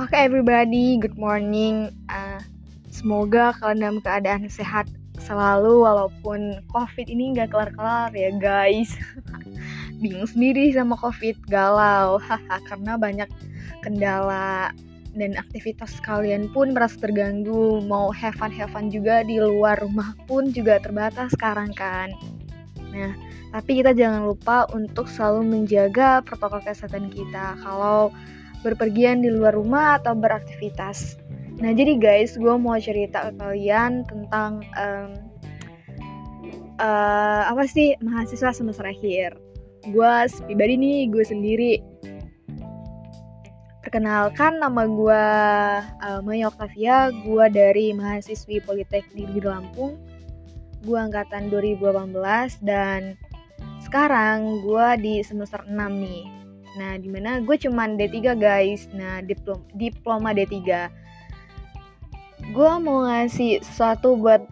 Oke okay, everybody, good morning. Uh, semoga kalian dalam keadaan sehat selalu walaupun COVID ini nggak kelar-kelar ya guys. Bingung sendiri sama COVID, galau, karena banyak kendala dan aktivitas kalian pun merasa terganggu. Mau have fun have fun juga di luar rumah pun juga terbatas sekarang kan. Nah, tapi kita jangan lupa untuk selalu menjaga protokol kesehatan kita. Kalau berpergian di luar rumah atau beraktivitas. Nah, jadi guys, gue mau cerita ke kalian tentang um, uh, apa sih mahasiswa semester akhir. Gue pribadi nih, gue sendiri. Perkenalkan, nama gue uh, Maya Octavia, gue dari mahasiswi Politeknik di Lampung. Gue angkatan 2018 dan sekarang gue di semester 6 nih Nah, di mana gue cuman D3 guys. Nah, diplom diploma D3. Gue mau ngasih sesuatu buat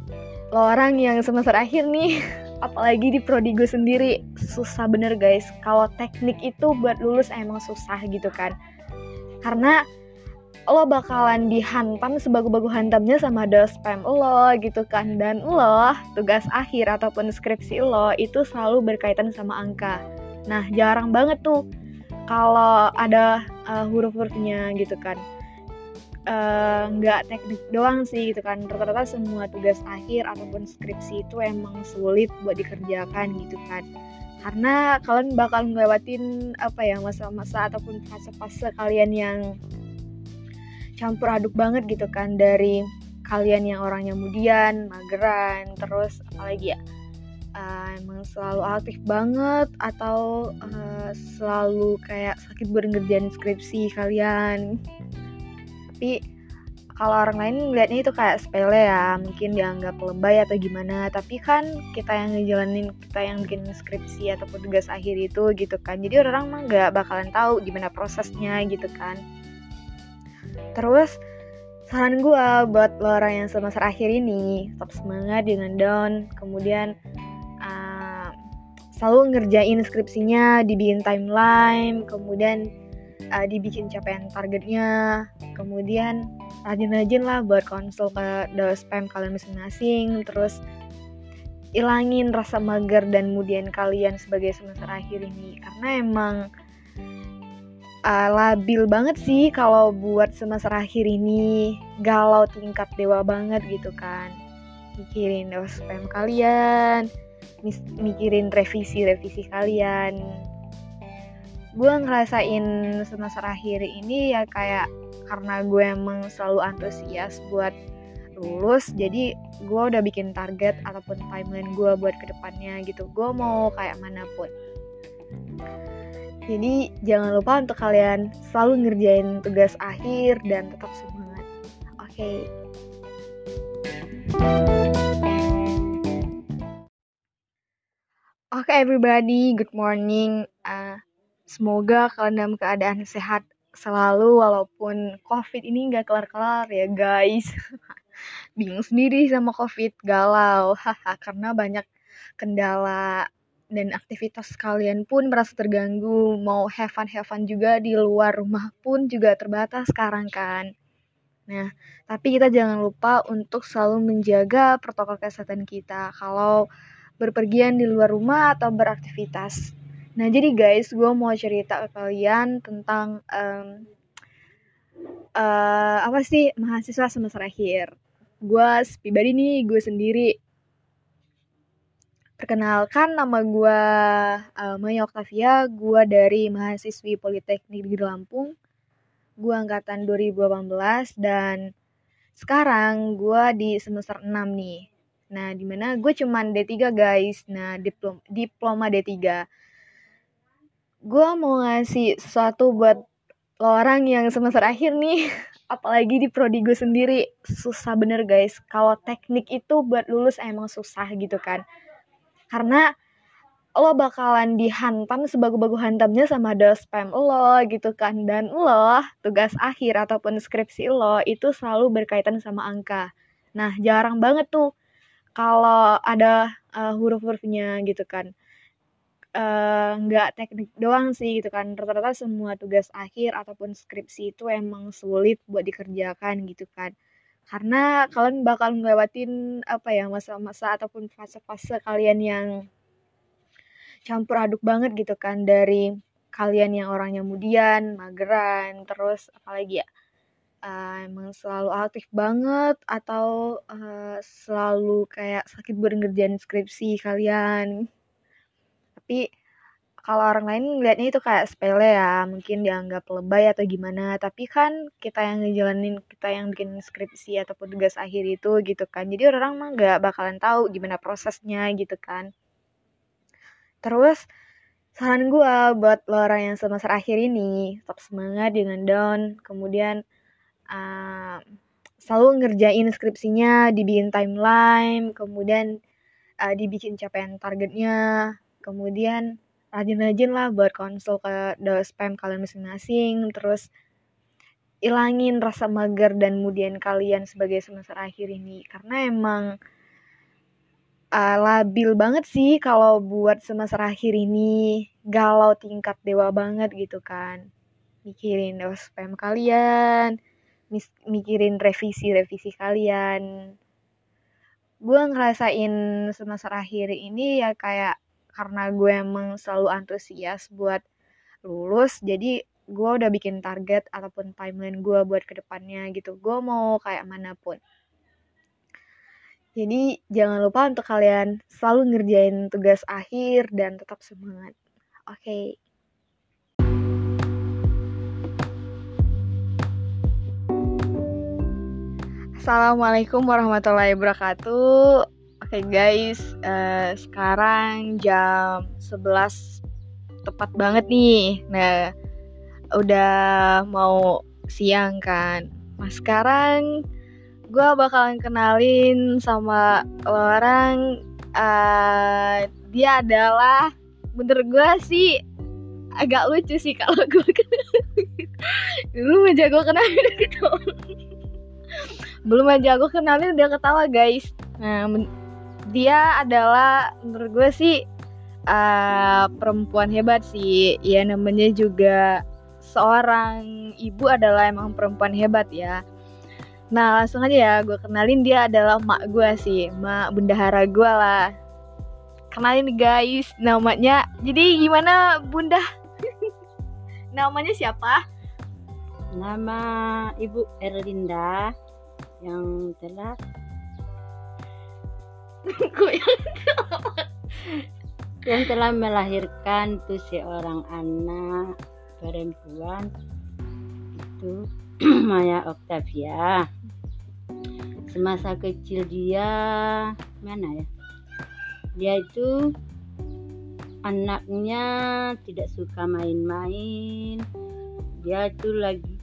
lo orang yang semester akhir nih. Apalagi di prodi gue sendiri. Susah bener guys. Kalau teknik itu buat lulus emang susah gitu kan. Karena lo bakalan dihantam sebagus-bagus hantamnya sama spam lo gitu kan dan lo tugas akhir ataupun skripsi lo itu selalu berkaitan sama angka nah jarang banget tuh kalau ada uh, huruf-hurufnya gitu kan eh, nggak uh, teknik doang sih gitu kan. Rata-rata semua tugas akhir ataupun skripsi itu emang sulit buat dikerjakan gitu kan. Karena kalian bakal ngelewatin apa ya masa-masa ataupun fase-fase kalian yang campur aduk banget gitu kan. Dari kalian yang orangnya mudian, mageran, terus apalagi ya uh, emang selalu aktif banget atau uh, selalu kayak sakit buat ngerjain skripsi kalian. Tapi kalau orang lain melihatnya itu kayak sepele ya mungkin dianggap lebay atau gimana. Tapi kan kita yang ngejalanin kita yang bikin skripsi ataupun tugas akhir itu gitu kan. Jadi orang mah nggak bakalan tahu gimana prosesnya gitu kan. Terus saran gue buat lo orang yang semester akhir ini tetap semangat dengan down. Kemudian selalu ngerjain skripsinya dibikin timeline kemudian uh, dibikin capaian targetnya kemudian rajin-rajin lah buat konsul ke spam kalian masing-masing terus ilangin rasa mager dan kemudian kalian sebagai semester akhir ini. Karena emang uh, labil banget sih kalau buat semester akhir ini galau tingkat dewa banget gitu kan. Mikirin spam kalian mikirin revisi-revisi kalian. Gue ngerasain semester akhir ini ya kayak karena gue emang selalu antusias buat lulus jadi gue udah bikin target ataupun timeline gue buat ke depannya gitu. Gue mau kayak mana pun. Jadi jangan lupa untuk kalian selalu ngerjain tugas akhir dan tetap semangat. Oke. okay. Oke okay, everybody, good morning. Uh, semoga kalian dalam keadaan sehat selalu walaupun COVID ini nggak kelar-kelar ya guys. Bingung sendiri sama COVID, galau, haha karena banyak kendala dan aktivitas kalian pun merasa terganggu. Mau have fun have fun juga di luar rumah pun juga terbatas sekarang kan. Nah, tapi kita jangan lupa untuk selalu menjaga protokol kesehatan kita. Kalau berpergian di luar rumah atau beraktivitas. Nah, jadi guys, gue mau cerita ke kalian tentang um, uh, apa sih mahasiswa semester akhir. Gue pribadi nih, gue sendiri. Perkenalkan, nama gue uh, Maya Octavia, gue dari mahasiswi Politeknik di Lampung. Gue angkatan 2018 dan sekarang gue di semester 6 nih. Nah, di mana gue cuman D3 guys. Nah, diplom diploma D3. Gue mau ngasih sesuatu buat lo orang yang semester akhir nih. Apalagi di prodi gue sendiri. Susah bener guys. Kalau teknik itu buat lulus emang susah gitu kan. Karena lo bakalan dihantam sebagus-bagus hantamnya sama spam lo gitu kan dan lo tugas akhir ataupun skripsi lo itu selalu berkaitan sama angka nah jarang banget tuh kalau ada uh, huruf-hurufnya gitu kan. Eh, nggak uh, teknik doang sih gitu kan. Rata-rata semua tugas akhir ataupun skripsi itu emang sulit buat dikerjakan gitu kan. Karena kalian bakal ngelewatin apa ya masa-masa ataupun fase-fase kalian yang campur aduk banget gitu kan. Dari kalian yang orangnya mudian, mageran, terus apalagi ya uh, emang selalu aktif banget atau uh, selalu kayak sakit buat ngerjain skripsi kalian. Tapi kalau orang lain ngeliatnya itu kayak sepele ya mungkin dianggap lebay atau gimana. Tapi kan kita yang ngejalanin kita yang bikin skripsi ataupun tugas akhir itu gitu kan. Jadi orang mah nggak bakalan tahu gimana prosesnya gitu kan. Terus saran gue buat lo orang yang semester akhir ini tetap semangat dengan down. Kemudian uh, selalu ngerjain skripsinya dibikin timeline kemudian uh, dibikin capaian targetnya kemudian rajin-rajin lah buat konsul ke spam kalian masing-masing terus ilangin rasa mager dan kemudian kalian sebagai semester akhir ini. Karena emang uh, labil banget sih kalau buat semester akhir ini galau tingkat dewa banget gitu kan. Mikirin spam kalian mikirin revisi-revisi kalian. Gue ngerasain semester akhir ini ya kayak karena gue emang selalu antusias buat lulus jadi gue udah bikin target ataupun timeline gue buat ke depannya gitu. Gue mau kayak mana pun. Jadi jangan lupa untuk kalian selalu ngerjain tugas akhir dan tetap semangat. Oke. okay. Assalamualaikum warahmatullahi wabarakatuh Oke okay guys, uh, sekarang jam 11 tepat banget nih. Nah, udah mau siang kan. Nah, sekarang gue bakalan kenalin sama orang uh, dia adalah bener gue sih agak lucu sih kalau gue kenalin. Dulu aja gue kenalin Belum aja gue kenalin udah ketawa guys. Nah, dia adalah menurut gue sih uh, perempuan hebat sih. Ya namanya juga seorang ibu adalah emang perempuan hebat ya. Nah langsung aja ya gue kenalin dia adalah mak gue sih mak bendahara gue lah. Kenalin guys namanya jadi gimana bunda? Namanya siapa? Nama ibu Erlinda yang telah yang telah melahirkan tuh seorang anak perempuan itu Maya Octavia. Semasa kecil dia mana ya? Dia itu anaknya tidak suka main-main. Dia itu lagi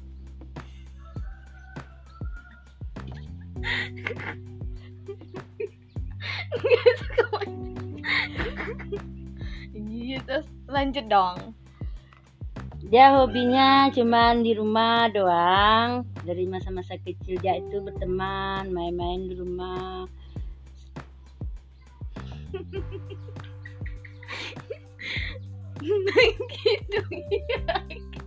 iya terus lanjut dong. Dia hobinya cuman di rumah doang. Dari masa-masa kecil dia itu berteman main-main di rumah. Gitu ya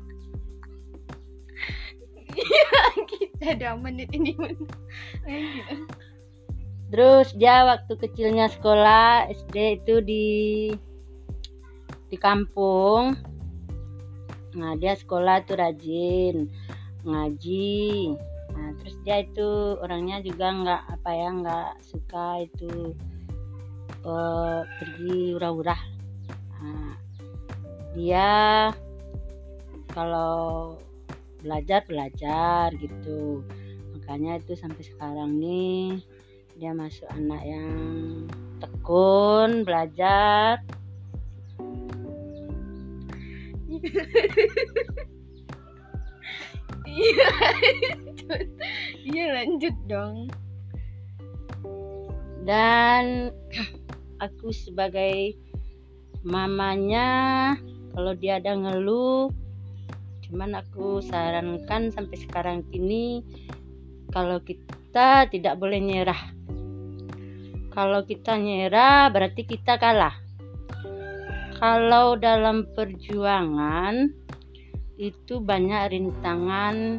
kita ada menit ini. Terus dia waktu kecilnya sekolah SD itu di di kampung. Nah, dia sekolah tuh rajin ngaji. Nah, terus dia itu orangnya juga nggak apa ya nggak suka itu uh, pergi urah-urah. Nah, dia kalau belajar belajar gitu. Makanya itu sampai sekarang nih dia masuk anak yang tekun belajar. Iya iya lanjut dong. Dan aku sebagai mamanya kalau dia ada ngeluh cuman aku sarankan sampai sekarang ini kalau kita tidak boleh nyerah. Kalau kita nyerah berarti kita kalah. Kalau dalam perjuangan itu banyak rintangan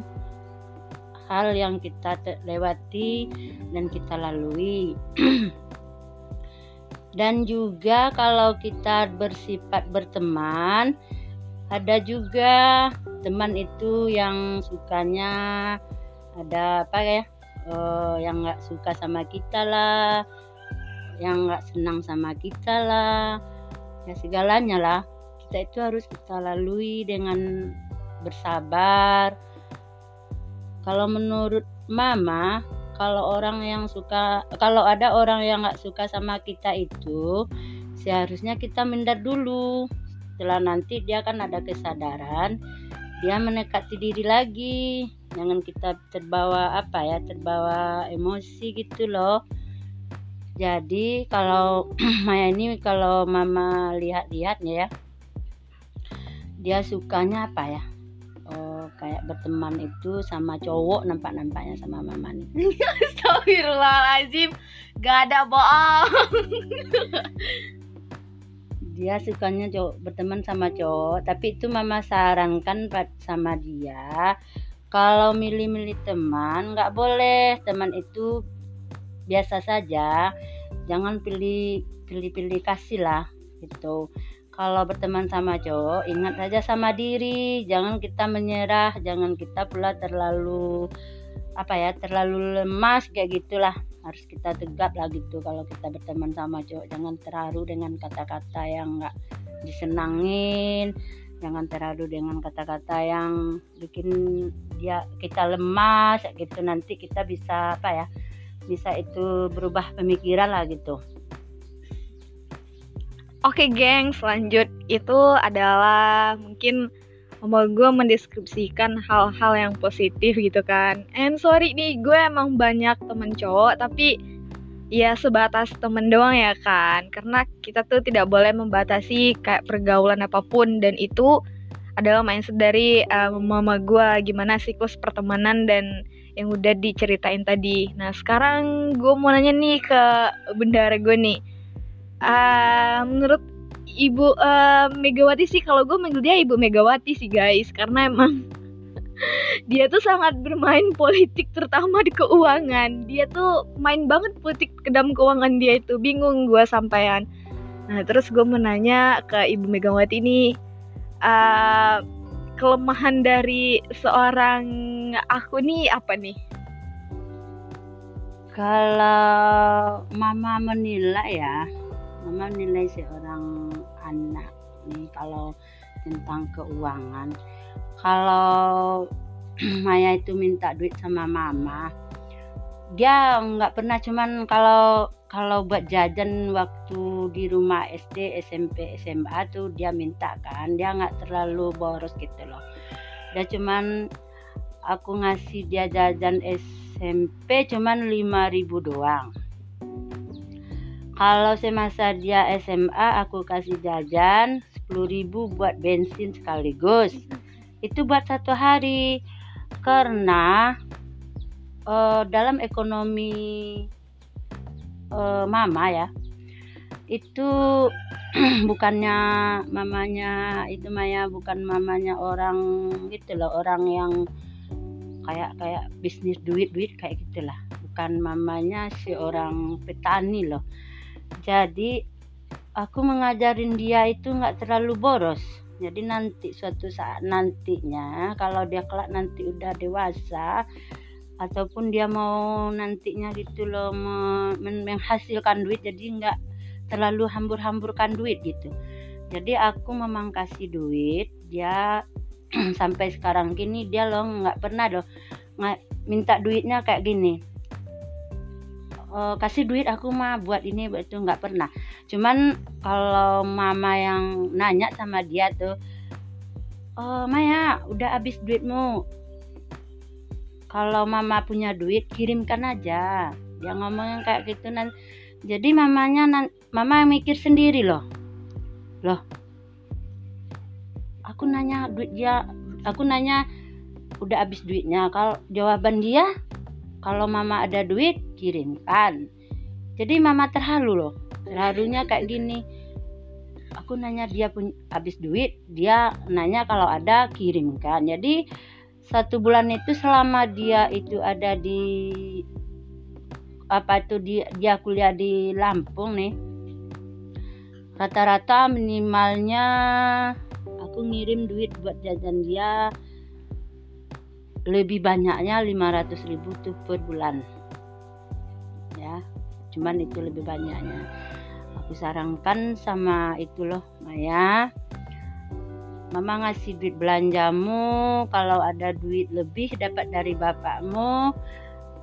hal yang kita lewati dan kita lalui. Dan juga kalau kita bersifat berteman ada juga teman itu yang sukanya ada apa ya uh, yang nggak suka sama kita lah yang nggak senang sama kita lah ya segalanya lah. Kita itu harus kita lalui dengan bersabar. Kalau menurut mama kalau orang yang suka kalau ada orang yang nggak suka sama kita itu seharusnya kita minder dulu setelah nanti dia kan ada kesadaran dia mendekati diri lagi. Jangan kita terbawa apa ya terbawa emosi gitu loh. Jadi kalau Maya ini kalau mama lihat-lihatnya ya dia sukanya apa ya? Oh, kayak berteman itu sama cowok nampak-nampaknya sama mama nih. Astagfirullahaladzim gak ada bohong dia sukanya cowok berteman sama cowok tapi itu mama sarankan sama dia kalau milih-milih teman nggak boleh. Teman itu biasa saja jangan pilih pilih-pilih kasih lah gitu. Kalau berteman sama cowok ingat saja sama diri jangan kita menyerah jangan kita pula terlalu apa ya terlalu lemas kayak gitulah harus kita tegap lah gitu kalau kita berteman sama cowok. Jangan terharu dengan kata-kata yang nggak disenangin jangan terharu dengan kata-kata yang bikin dia kita lemas gitu. Nanti kita bisa apa ya bisa itu berubah pemikiran lah gitu. Oke geng, selanjut itu adalah mungkin sama gue mendeskripsikan hal-hal yang positif gitu kan. And sorry nih gue emang banyak temen cowok tapi ya sebatas temen doang ya kan. Karena kita tuh tidak boleh membatasi kayak pergaulan apa pun. Dan itu adalah mindset dari uh, mama gue gimana siklus pertemanan dan yang udah diceritain tadi. Nah sekarang gue mau nanya nih ke bendara gue nih. Uh, menurut Ibu uh, Megawati sih kalau gue manggil dia Ibu Megawati sih guys. Karena emang dia tuh sangat bermain politik terutama di keuangan. Dia tuh main banget politik ke dalam keuangan dia itu. Bingung gue sampaian. Nah terus gue menanya ke Ibu Megawati ini uh, kelemahan dari seorang aku nih apa nih? Kalau mama menilai ya mama nilai seorang anak nih kalau tentang keuangan. Kalau Maya itu minta duit sama mama dia nggak pernah cuman kalau kalau buat jajan waktu di rumah SD SMP SMA tuh dia minta kan dia nggak terlalu boros gitu loh. Dia cuman aku ngasih dia jajan SMP cuman 5000 doang kalau semasa dia SMA aku kasih jajan 10.000 buat bensin sekaligus. Itu buat satu hari. Karena uh, dalam ekonomi uh, mama ya itu bukannya mamanya itu Maya bukan mamanya orang gitu loh orang yang kayak kayak bisnis duit duit kayak gitulah bukan mamanya si orang petani loh jadi aku mengajarin dia itu nggak terlalu boros. Jadi nanti suatu saat nantinya kalau dia kelak nanti udah dewasa ataupun dia mau nantinya gitu loh menghasilkan duit jadi nggak terlalu hambur-hamburkan duit gitu. Jadi aku memang kasih duit dia sampai sekarang gini dia loh nggak pernah loh minta duitnya kayak gini uh, kasih duit aku mah buat ini buat itu nggak pernah. Cuman kalau mama yang nanya sama dia tuh oh Maya udah habis duitmu. Kalau mama punya duit kirimkan aja. Dia ngomongin kayak gitu nanti jadi mamanya mama yang mikir sendiri loh. Loh aku nanya duit dia aku nanya udah habis duitnya? Kalau jawaban dia kalau mama ada duit kirimkan jadi mama terhalu loh. Terharunya kayak gini. Aku nanya dia punya habis duit dia nanya kalau ada kirimkan. Jadi satu bulan itu selama dia itu ada di apa itu dia, dia kuliah di Lampung nih rata-rata minimalnya aku ngirim duit buat jajan dia lebih banyaknya 500 ribu tuh per bulan ya. Cuman itu lebih banyaknya. Aku sarankan sama itu loh Maya. Mama ngasih duit belanjamu kalau ada duit lebih dapat dari bapakmu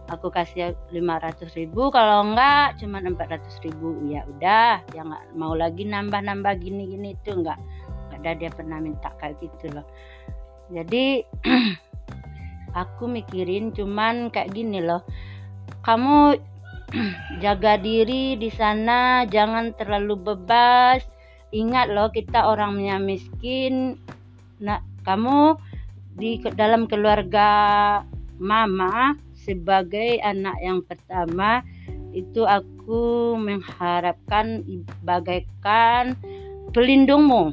aku kasih 500 ribu. Kalau enggak cuma 400 ribu. Ya udah ya nggak mau lagi nambah-nambah gini-gini itu enggak. Ada dia pernah minta kayak gitu loh. Jadi aku mikirin cuman kayak gini loh. Kamu jaga diri di sana jangan terlalu bebas. Ingat loh kita orangnya miskin. Nah kamu di dalam keluarga mama sebagai anak yang pertama itu aku mengharapkan bagaikan pelindungmu.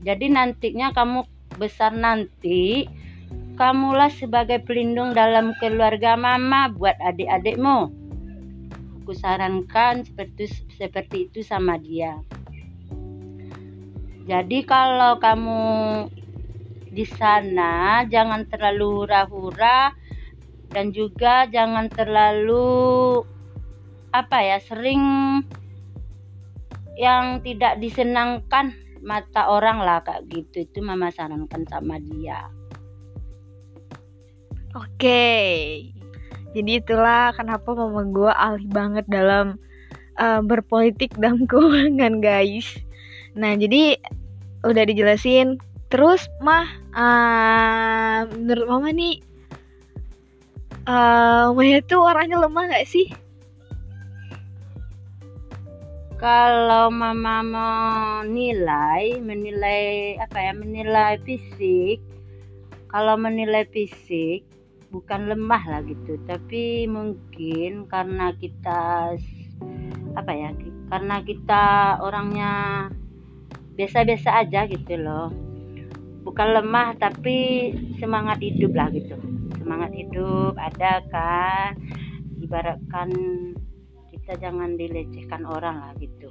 Jadi nantinya kamu besar nanti kamulah sebagai pelindung dalam keluarga mama buat adik-adikmu aku sarankan seperti seperti itu sama dia. Jadi kalau kamu di sana jangan terlalu hura-hura dan juga jangan terlalu apa ya sering yang tidak disenangkan mata orang lah kayak gitu. Itu mama sarankan sama dia. Oke jadi itulah kenapa mama gue alih banget dalam uh, berpolitik dalam keuangan guys. Nah jadi udah dijelasin. Terus mah uh, menurut mama nih uh, Maya tuh orangnya lemah gak sih? Kalau mama mau nilai menilai apa ya menilai fisik. Kalau menilai fisik bukan lemah lah gitu. Tapi mungkin karena kita apa ya karena kita orangnya biasa-biasa aja gitu loh. Bukan lemah tapi semangat hidup lah gitu. Semangat hidup ada kan? Ibaratkan kita jangan dilecehkan orang lah gitu.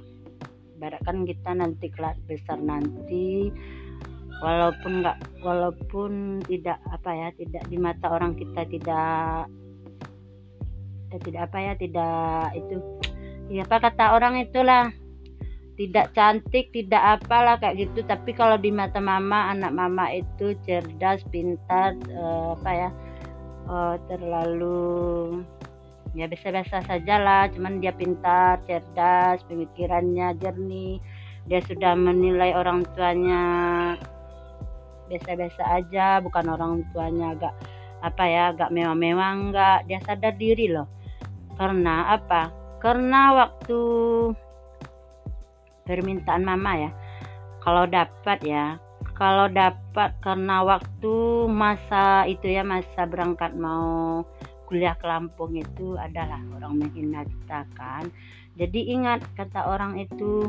Ibaratkan kita nanti kelas besar nanti walaupun nggak walaupun tidak apa ya tidak di mata orang kita tidak eh, tidak apa ya tidak itu ya apa kata orang itulah tidak cantik tidak apalah kayak gitu. Tapi kalau di mata mama anak mama itu cerdas pintar uh, apa ya uh, terlalu ya biasa-biasa saja lah cuman dia pintar cerdas pemikirannya jernih. Dia sudah menilai orang tuanya biasa-biasa aja bukan orang tuanya agak apa ya agak mewah-mewah enggak. Dia sadar diri loh. Karena apa? Karena waktu permintaan mama ya. Kalau dapat ya kalau dapat karena waktu masa itu ya masa berangkat mau kuliah ke Lampung itu adalah orang menghina kita kan. Jadi ingat kata orang itu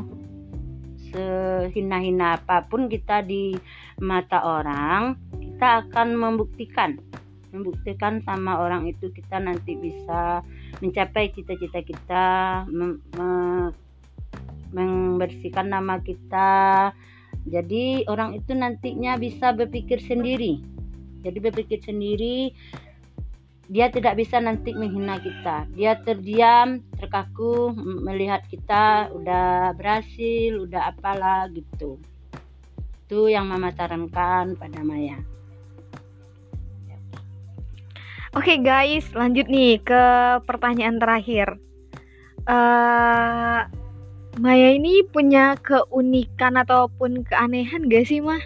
sehina-hina apa pun kita di mata orang kita akan membuktikan. Membuktikan sama orang itu kita nanti bisa mencapai cita-cita kita membersihkan nama kita. Jadi orang itu nantinya bisa berpikir sendiri. Jadi berpikir sendiri dia tidak bisa nanti menghina kita dia terdiam terkaku melihat kita udah berhasil udah apalah gitu itu yang mama sarankan pada Maya Oke okay guys, lanjut nih ke pertanyaan terakhir. Uh, Maya ini punya keunikan ataupun keanehan gak sih, Mah?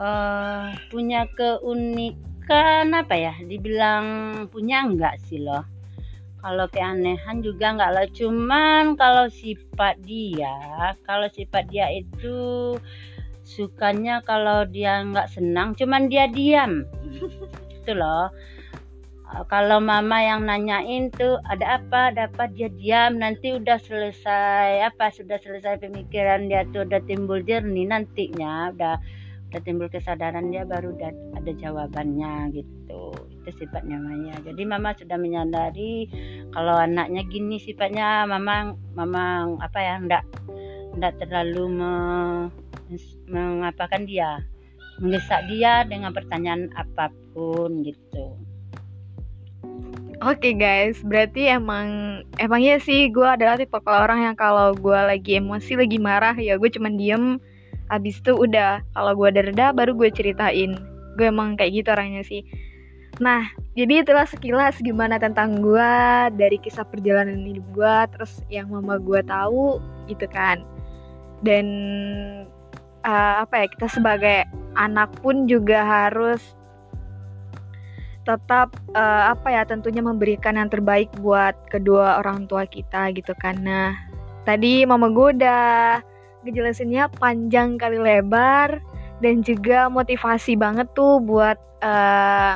Uh, punya keunikan kan apa ya dibilang punya enggak sih loh? Kalau keanehan juga enggak lah cuman kalau sifat dia kalau sifat dia itu sukanya kalau dia enggak senang cuman dia diam. Itu loh. Kalau mama yang nanyain tuh ada apa? Ada apa? Dia diam. Nanti udah selesai apa sudah selesai pemikiran dia tuh udah timbul jernih nantinya udah udah timbul kesadaran dia baru ada jawabannya gitu. Itu sifatnya Maya. Jadi mama sudah menyadari kalau anaknya gini sifatnya mama mama apa ya enggak enggak terlalu me, mengapakan dia mendesak dia dengan pertanyaan apa pun gitu. Oke okay guys, berarti emang emangnya sih gue adalah tipe orang yang kalau gue lagi emosi, lagi marah ya gue cuman diem. Abis itu udah, kalau gue ada reda baru gue ceritain. Gue emang kayak gitu orangnya sih. Nah, jadi itulah sekilas gimana tentang gue dari kisah perjalanan hidup gue, terus yang mama gue tahu gitu kan. Dan uh, apa ya kita sebagai anak pun juga harus tetap uh, apa ya tentunya memberikan yang terbaik buat kedua orang tua kita gitu kan nah tadi mama gue udah ngejelasinnya panjang kali lebar dan juga motivasi banget tuh buat eh,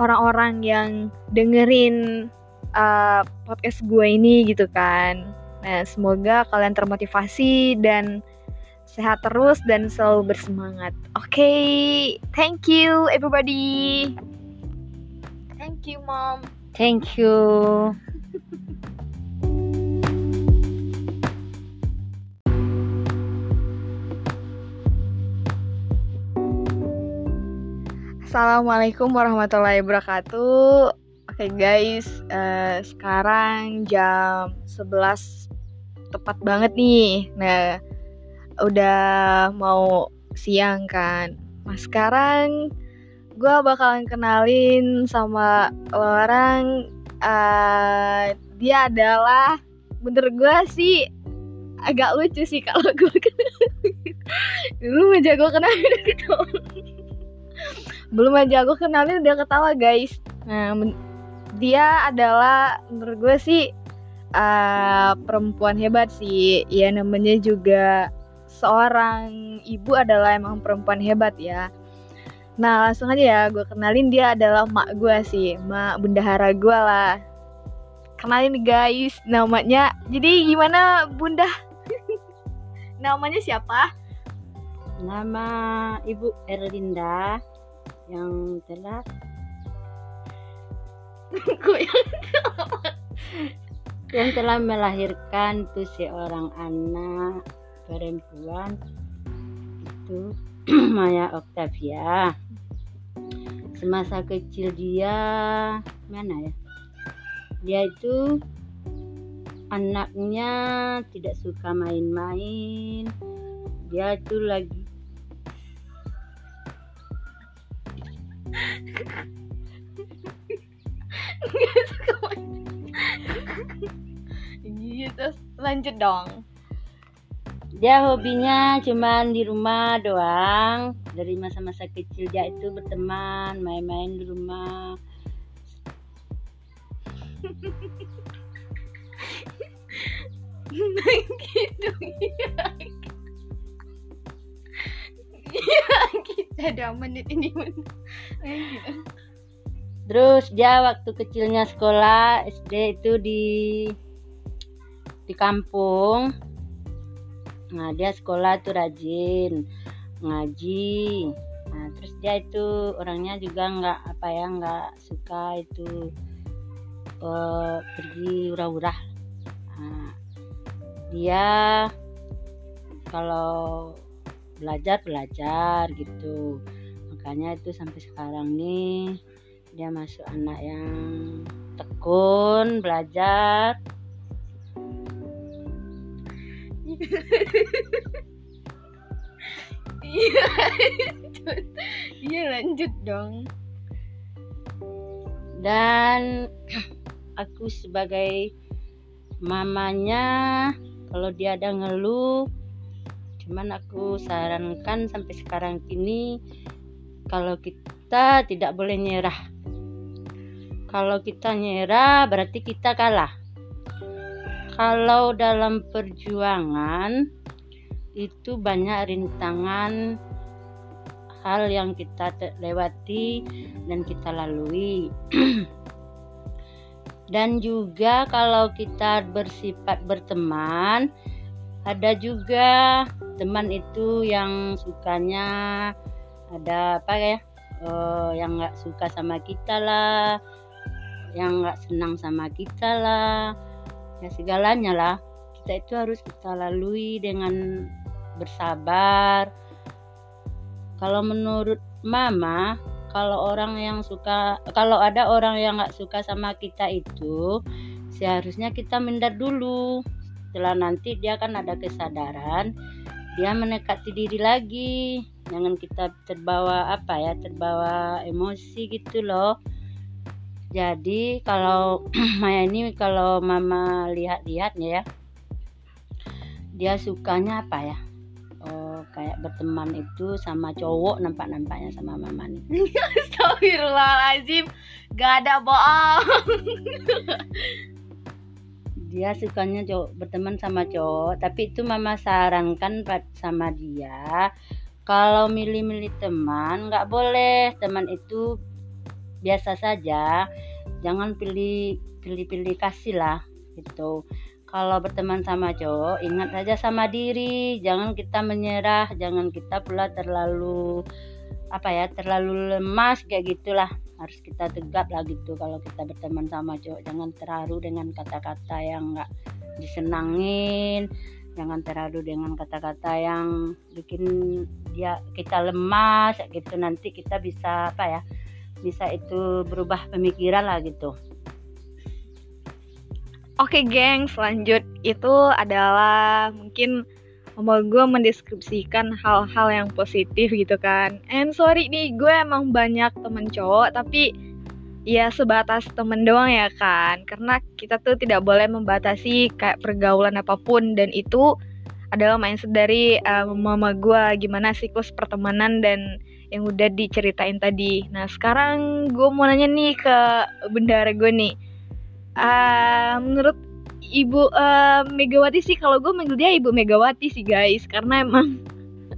orang-orang yang dengerin uh, podcast gue ini gitu kan nah semoga kalian termotivasi dan sehat terus dan selalu bersemangat oke okay, thank you everybody Thank you, Mom. Thank you. Assalamualaikum warahmatullahi wabarakatuh. Oke okay guys, uh, sekarang jam 11 tepat banget nih. Nah, udah mau siang kan. Nah, sekarang gue bakalan kenalin sama orang uh, dia adalah menurut gue sih agak lucu sih kalau gue kenalin belum aja gue kenalin ketawa belum aja gue kenalin udah ketawa guys. Nah dia adalah menurut gue sih uh, perempuan hebat sih. Ya namanya juga seorang ibu adalah emang perempuan hebat ya. Nah langsung aja ya gue kenalin dia adalah mak gue sih. Mak bendahara gue lah. Kenalin guys namanya Jadi gimana bunda? namanya siapa? Nama Ibu Erlinda Yang telah yang telah melahirkan tuh seorang anak perempuan itu Maya Octavia. Semasa kecil dia mana ya? Dia itu anaknya tidak suka main-main. Dia itu lagi gitu lanjut dong. Dia hobinya cuman di rumah doang. Dari masa-masa kecil dia itu berteman main-main di rumah. Gitu ya kita ada menit ini terus dia waktu kecilnya sekolah SD itu di di kampung. Nah dia sekolah tuh rajin ngaji. Nah terus dia itu orangnya juga nggak apa ya nggak suka itu uh, pergi urah-urah nah, dia kalau belajar belajar gitu. Makanya itu sampai sekarang nih dia masuk anak yang tekun belajar. Iya iya lanjut dong. Dan aku sebagai mamanya kalau dia ada ngeluh cuman aku sarankan sampai sekarang ini kalau kita tidak boleh nyerah. Kalau kita nyerah berarti kita kalah. Kalau dalam perjuangan itu banyak rintangan hal yang kita lewati dan kita lalui. Dan juga kalau kita bersifat berteman ada juga teman itu yang sukanya ada apa ya uh, yang nggak suka sama kita lah yang nggak senang sama kita lah ya segalanya lah. Kita itu harus kita lalui dengan bersabar. Kalau menurut mama kalau orang yang suka kalau ada orang yang nggak suka sama kita itu seharusnya kita minder dulu. Setelah nanti dia kan ada kesadaran dia mendekati diri lagi. Jangan kita terbawa apa ya terbawa emosi gitu loh. Jadi kalau Maya ini kalau mama lihat-lihat ya dia sukanya apa ya? Kayak berteman itu sama cowok nampak-nampaknya sama mama nih. Astagfirullahaladzim. Gak ada bohong dia sukanya cowok berteman sama cowok tapi itu mama sarankan sama dia kalau milih-milih teman nggak boleh. Teman itu biasa saja jangan pilih pilih-pilih kasih lah gitu. Kalau berteman sama cowok ingat saja sama diri jangan kita menyerah jangan kita pula terlalu apa ya terlalu lemas kayak gitulah. Harus kita tegap lah gitu kalau kita berteman sama cowok. Jangan terharu dengan kata-kata yang enggak disenangin. Jangan terharu dengan kata-kata yang bikin dia kita lemas gitu. Nanti kita bisa apa ya bisa itu berubah pemikiran lah gitu. Oke geng, selanjut itu adalah mungkin mau gue mendeskripsikan hal-hal yang positif gitu kan. And sorry nih, gue emang banyak temen cowok, tapi ya sebatas temen doang ya kan. Karena kita tuh tidak boleh membatasi kayak pergaulan apa pun dan itu adalah mindset dari uh, mama gue gimana siklus pertemanan dan yang udah diceritain tadi. Nah sekarang gue mau nanya nih ke bendara gue nih uh, menurut ibu uh, Megawati sih. Kalau gue manggil dia ibu Megawati sih guys. Karena emang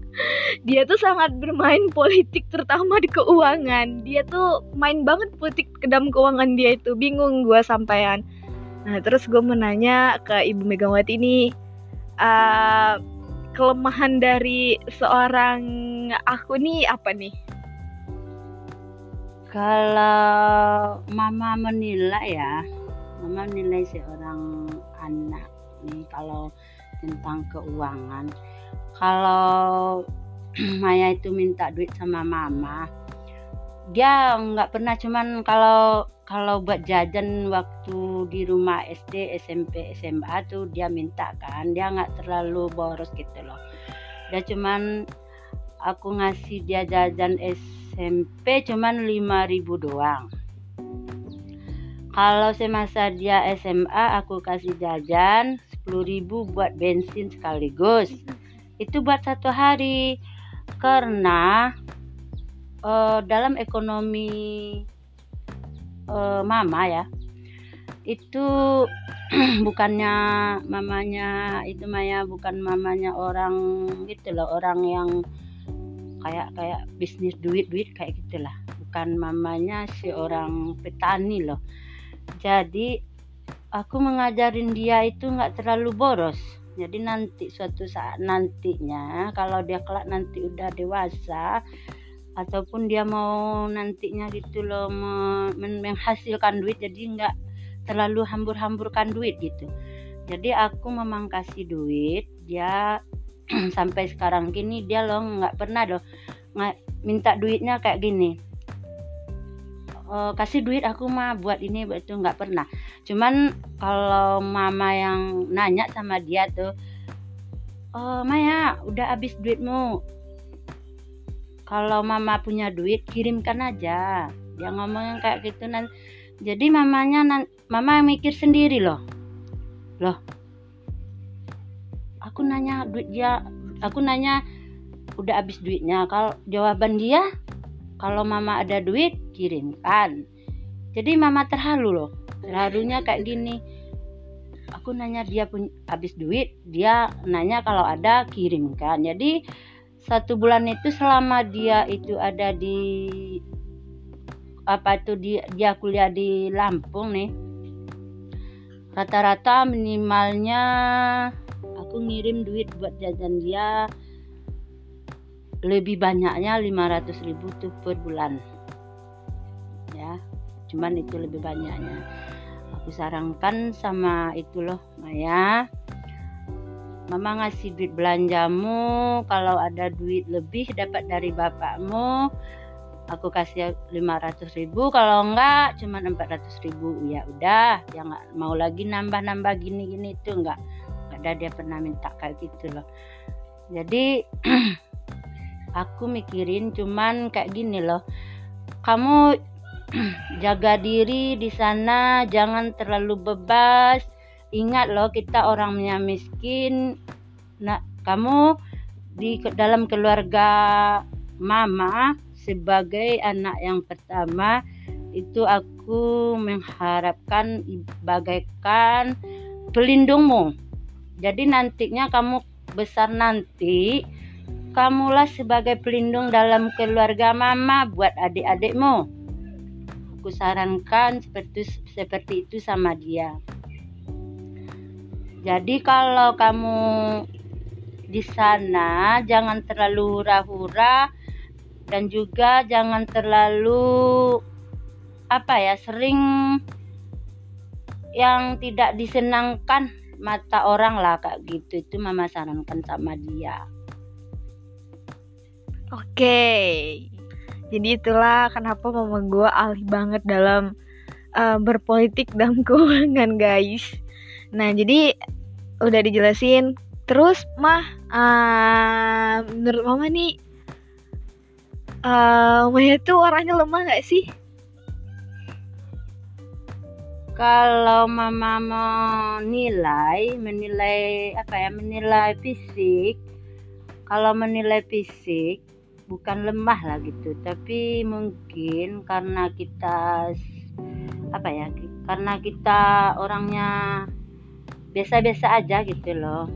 dia tuh sangat bermain politik terutama di keuangan. Dia tuh main banget politik ke dalam keuangan dia itu. Bingung gue sampaian nah terus gue menanya ke ibu Megawati ini uh, kelemahan dari seorang aku nih apa nih? Kalau mama menilai ya mama nilai seorang anak nih kalau tentang keuangan? Kalau Maya itu minta duit sama mama dia nggak pernah cuman kalau kalau buat jajan waktu di rumah SD SMP SMA tuh dia minta kan. Dia nggak terlalu boros gitu loh. Dia cuman aku ngasih dia jajan SMP cuman 5000 doang kalau semasa dia SMA aku kasih jajan 10.000 buat bensin sekaligus. Itu buat satu hari. Karena uh, dalam ekonomi uh, mama ya itu bukannya mamanya itu Maya bukan mamanya orang gitu loh orang yang kayak kayak bisnis duit duit kayak gitulah bukan mamanya si orang petani loh jadi aku mengajarin dia itu nggak terlalu boros. Jadi nanti suatu saat nantinya kalau dia kelak nanti udah dewasa ataupun dia mau nantinya gitu loh menghasilkan duit jadi nggak terlalu hambur-hamburkan duit gitu. Jadi aku memang kasih duit dia sampai sekarang gini dia loh nggak pernah loh minta duitnya kayak gini uh, kasih duit aku mah buat ini buat itu nggak pernah. Cuman kalau mama yang nanya sama dia tuh oh Maya udah habis duitmu. Kalau mama punya duit kirimkan aja. Dia ngomongin kayak gitu nan. Jadi mamanya nan mama mikir sendiri loh. Loh. Aku nanya duit dia aku nanya udah habis duitnya? Kalau jawaban dia kalau mama ada duit kirimkan jadi mama terhalu loh. Terhalunya kayak gini. Aku nanya dia pun habis duit dia nanya kalau ada kirimkan. Jadi satu bulan itu selama dia itu ada di apa itu dia, dia kuliah di Lampung nih rata-rata minimalnya aku ngirim duit buat jajan dia lebih banyaknya 500 ribu tuh per bulan cuman itu lebih banyaknya. Aku sarankan sama itu loh Maya. Mama ngasih duit belanjamu kalau ada duit lebih dapat dari bapakmu aku kasih 500 ribu. Kalau enggak cuma 400 ribu. Ya udah ya nggak mau lagi nambah-nambah gini-gini itu enggak ada dia pernah minta kayak gitu loh. Jadi aku mikirin cuman kayak gini loh. Kamu jaga diri di sana jangan terlalu bebas. Ingat loh kita orangnya miskin. Nah kamu di dalam keluarga mama sebagai anak yang pertama itu aku mengharapkan bagaikan pelindungmu. Jadi nantinya kamu besar nanti kamulah sebagai pelindung dalam keluarga mama buat adik-adikmu aku sarankan seperti seperti itu sama dia. Jadi kalau kamu di sana jangan terlalu hura-hura dan juga jangan terlalu apa ya sering yang tidak disenangkan mata orang lah kayak gitu. Itu mama sarankan sama dia. Oke jadi itulah kenapa mama gue alih banget dalam uh, berpolitik dalam keuangan guys. Nah jadi udah dijelasin. Terus mah uh, menurut mama nih uh, Maya tuh orangnya lemah gak sih? Kalau mama mau nilai menilai apa ya menilai fisik kalau menilai fisik bukan lemah lah gitu. Tapi mungkin karena kita apa ya karena kita orangnya biasa-biasa aja gitu loh.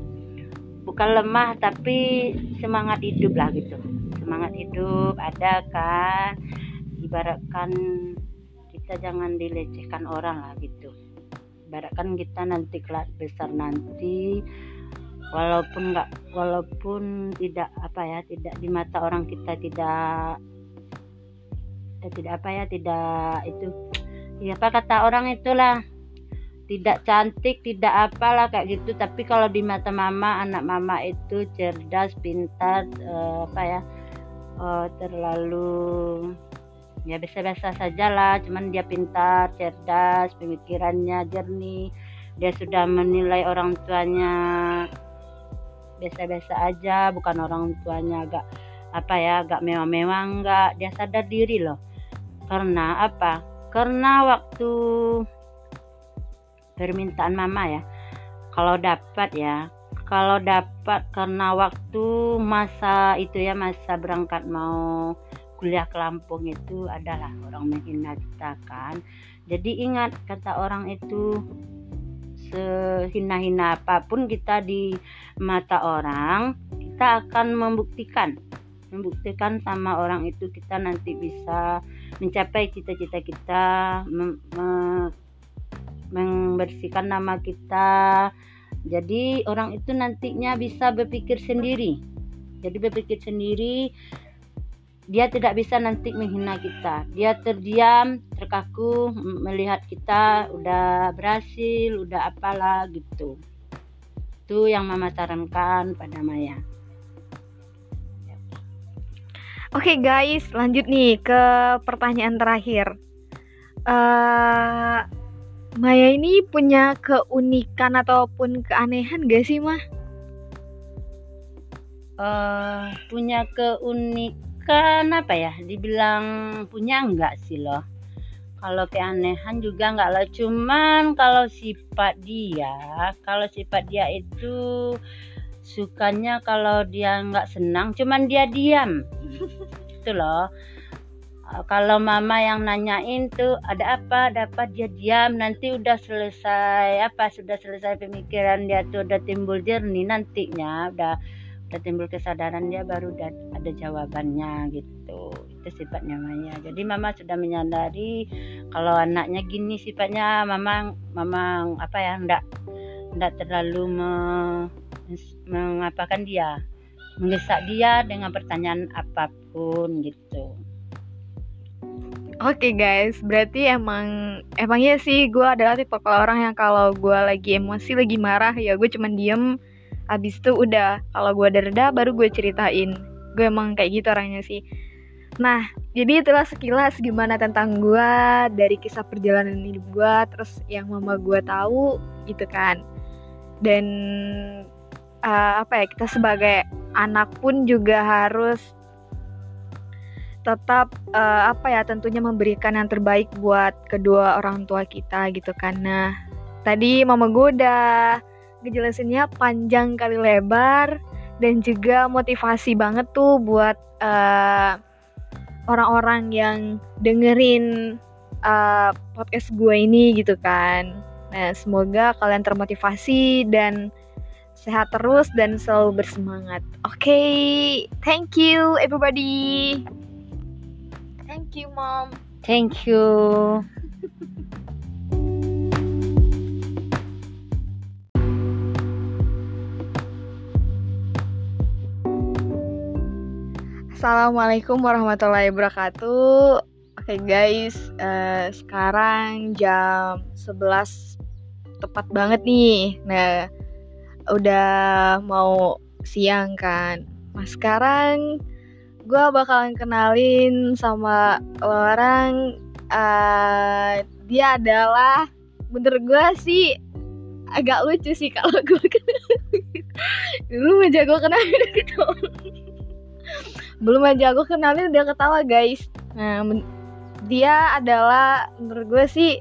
Bukan lemah tapi semangat hidup lah gitu. Semangat hidup ada kan? Ibaratkan kita jangan dilecehkan orang lah gitu. Ibaratkan kita nanti kelas besar nanti walaupun nggak walaupun tidak apa ya tidak di mata orang kita tidak tidak apa ya tidak itu ya apa kata orang itulah tidak cantik tidak apalah kayak gitu. Tapi kalau di mata mama anak mama itu cerdas pintar uh, apa ya uh, terlalu ya biasa-biasa saja lah cuman dia pintar cerdas pemikirannya jernih. Dia sudah menilai orang tuanya biasa-biasa aja bukan orang tuanya agak apa ya agak mewah-mewah enggak. Dia sadar diri loh. Karena apa? Karena waktu permintaan mama ya kalau dapat ya kalau dapat karena waktu masa itu ya masa berangkat mau kuliah ke Lampung itu adalah orang menghina kita kan. Jadi ingat kata orang itu sehina-hina apa pun kita di mata orang kita akan membuktikan. Membuktikan sama orang itu kita nanti bisa mencapai cita-cita kita membersihkan nama kita. Jadi orang itu nantinya bisa berpikir sendiri. Jadi berpikir sendiri dia tidak bisa nanti menghina kita dia terdiam terkaku melihat kita udah berhasil udah apalah gitu itu yang mama sarankan pada Maya Oke okay guys, lanjut nih ke pertanyaan terakhir. Uh, Maya ini punya keunikan ataupun keanehan gak sih, Mah? Uh, punya keunikan apa ya? Dibilang punya enggak sih loh. Kalau keanehan juga enggak loh. Cuman kalau sifat dia, kalau sifat dia itu sukanya kalau dia enggak senang, cuman dia diam. itu loh kalau mama yang nanyain tuh ada apa dapat dia diam nanti udah selesai apa sudah selesai pemikiran dia tuh udah timbul jernih nantinya udah udah timbul kesadaran dia baru ada jawabannya gitu. Itu sifatnya Maya. Jadi mama sudah menyadari kalau anaknya gini sifatnya mama mama apa ya enggak enggak terlalu me, mengapakan dia mendesak dia dengan pertanyaan apa pun gitu. Oke okay guys, berarti emang emangnya sih gue adalah tipe orang yang kalau gue lagi emosi, lagi marah ya gue cuman diem. Abis itu udah, kalau gue ada reda baru gue ceritain. Gue emang kayak gitu orangnya sih. Nah, jadi itulah sekilas gimana tentang gue dari kisah perjalanan hidup gue, terus yang mama gue tahu gitu kan. Dan uh, apa ya kita sebagai anak pun juga harus tetap uh, apa ya tentunya memberikan yang terbaik buat kedua orang tua kita gitu karena tadi mama gue udah ngejelasinnya panjang kali lebar dan juga motivasi banget tuh buat eh, orang-orang yang dengerin uh, podcast gue ini gitu kan. Nah, semoga kalian termotivasi dan sehat terus dan selalu bersemangat. Oke, okay, thank you everybody. Thank you, Mom. Thank you. Assalamualaikum warahmatullahi wabarakatuh. Oke okay guys, uh, sekarang jam 11 tepat banget nih. Nah, udah mau siang kan. Nah, sekarang gue bakalan kenalin sama orang uh, dia adalah menurut gue sih agak lucu sih kalau gue kenal dulu gue kenalin ketawa belum aja gue kenalin udah ketawa guys. Nah dia adalah menurut gue sih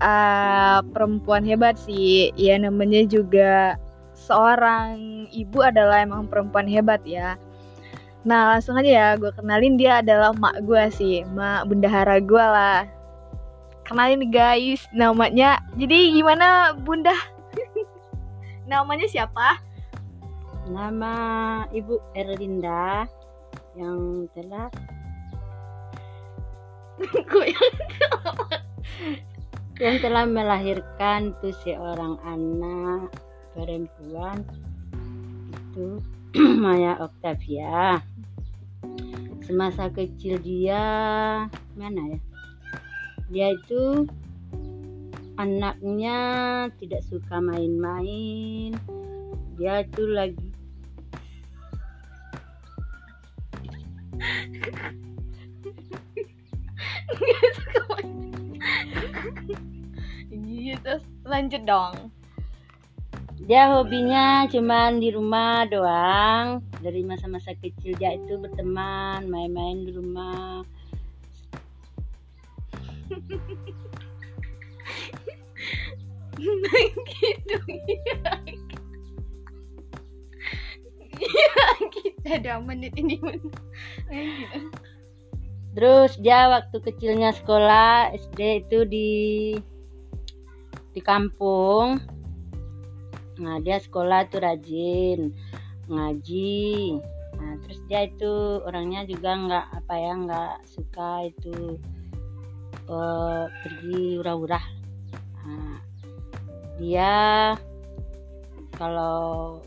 uh, perempuan hebat sih. Ya namanya juga seorang ibu adalah emang perempuan hebat ya. Nah langsung aja ya gue kenalin dia adalah mak gue sih Mak bendahara gue lah. Kenalin guys namanya Jadi gimana bunda? namanya siapa? Nama Ibu Erlinda Yang telah yang telah melahirkan tuh seorang anak perempuan itu Maya Octavia. Semasa kecil dia mana ya? Dia itu anaknya tidak suka main-main. Dia itu lagi gitu lanjut dong. Dia hobinya cuman di rumah doang. Dari masa-masa kecil dia itu berteman main-main di rumah. Gitu ya ya kita ada menit ini terus dia waktu kecilnya sekolah SD itu di di kampung. Nah dia sekolah tuh rajin ngaji. Nah terus dia itu orangnya juga nggak apa ya nggak suka itu uh, pergi urah-urah nah, dia kalau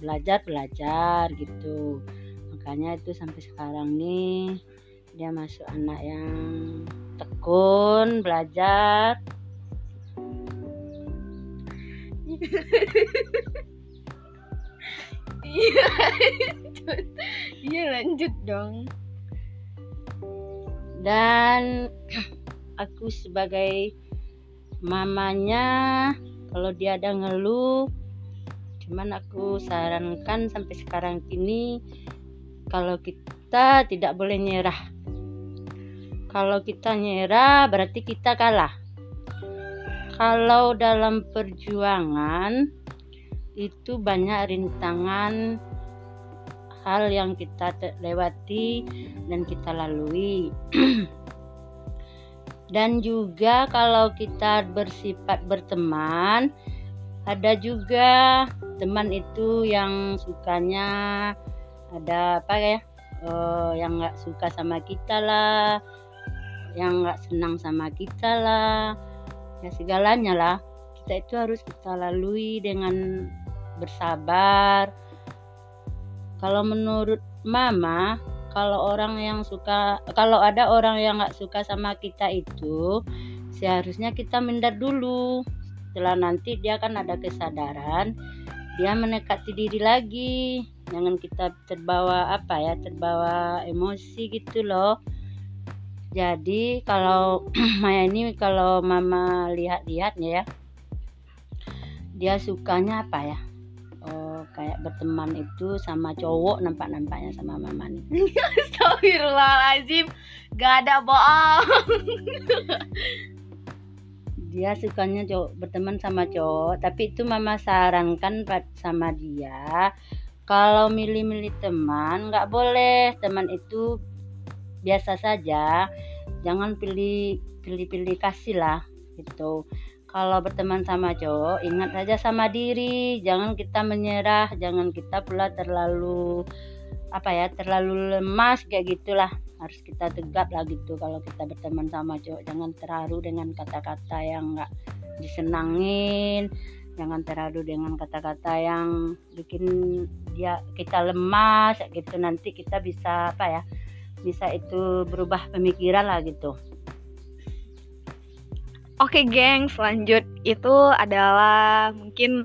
belajar belajar gitu. Makanya itu sampai sekarang nih dia masuk anak yang tekun belajar. Iya iya lanjut dong. Dan aku sebagai mamanya kalau dia ada ngeluh cuman aku sarankan sampai sekarang ini kalau kita tidak boleh nyerah. Kalau kita nyerah berarti kita kalah. Kalau dalam perjuangan itu banyak rintangan hal yang kita lewati dan kita lalui. Dan juga kalau kita bersifat berteman ada juga berteman itu yang sukanya ada apa ya uh, yang nggak suka sama kita lah yang nggak senang sama kita lah ya segalanya lah. Kita itu harus kita lalui dengan bersabar. Kalau menurut mama kalau orang yang suka kalau ada orang yang nggak suka sama kita itu seharusnya kita minder dulu. Setelah nanti dia kan ada kesadaran dia mendekati diri lagi. Jangan kita terbawa apa ya terbawa emosi gitu loh. Jadi kalau Maya ini kalau mama lihat-lihatnya ya dia sukanya apa ya? Oh, kayak berteman itu sama cowok nampak-nampaknya sama mama nih. Astagfirullahaladzim. Gak ada bohong dia sukanya cowok berteman sama cowok tapi itu mama sarankan sama dia kalau milih-milih teman nggak boleh. Teman itu biasa saja jangan pilih pilih-pilih kasih lah gitu. Kalau berteman sama cowok ingat saja sama diri jangan kita menyerah jangan kita pula terlalu apa ya terlalu lemas kayak gitulah harus kita tegap lah gitu kalau kita berteman sama cowok. Jangan terharu dengan kata-kata yang nggak disenangin jangan terharu dengan kata-kata yang bikin dia kita lemas gitu. Nanti kita bisa apa ya bisa itu berubah pemikiran lah gitu. Oke geng, selanjut itu adalah mungkin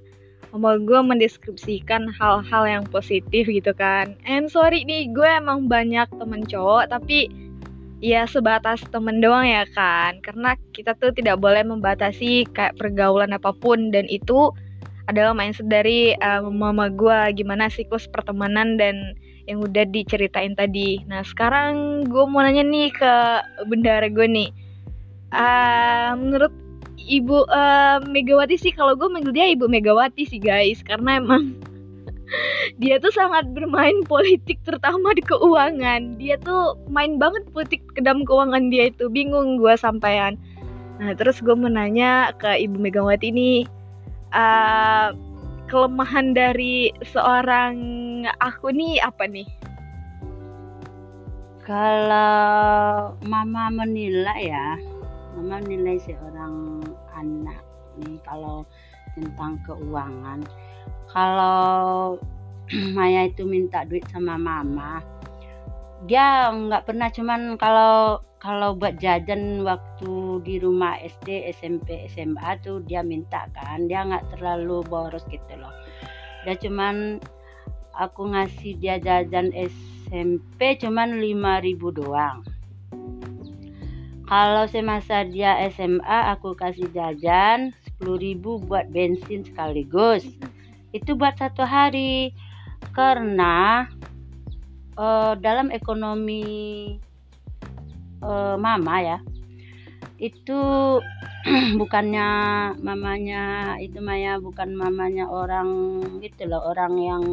Mama gue mendeskripsikan hal-hal yang positif gitu kan. And sorry nih gue emang banyak temen cowok tapi ya sebatas temen doang ya kan. Karena kita tuh tidak boleh membatasi kayak pergaulan apa pun. Dan itu adalah mindset dari uh, mama gue gimana siklus pertemanan dan yang udah diceritain tadi. Nah sekarang gue mau nanya nih ke bendara gue nih. Uh, menurut Ibu uh, Megawati sih. Kalau gue manggil dia Ibu Megawati sih guys. Karena emang dia tuh sangat bermain politik terutama di keuangan. Dia tuh main banget politik ke dalam keuangan dia itu. Bingung gue sampaian nah terus gue menanya ke Ibu Megawati ini uh, kelemahan dari seorang aku nih apa nih? Kalau mama menilai ya mama nilai seorang anak nih kalau tentang keuangan. Kalau Maya itu minta duit sama mama dia nggak pernah cuman kalau kalau buat jajan waktu di rumah SD SMP SMA tuh dia minta kan. Dia nggak terlalu boros gitu loh. Dia cuman aku ngasih dia jajan SMP cuman 5000 doang kalau semasa dia SMA aku kasih jajan 10.000 buat bensin sekaligus. Itu buat satu hari. Karena uh, dalam ekonomi uh, mama ya itu bukannya mamanya itu Maya bukan mamanya orang gitu loh orang yang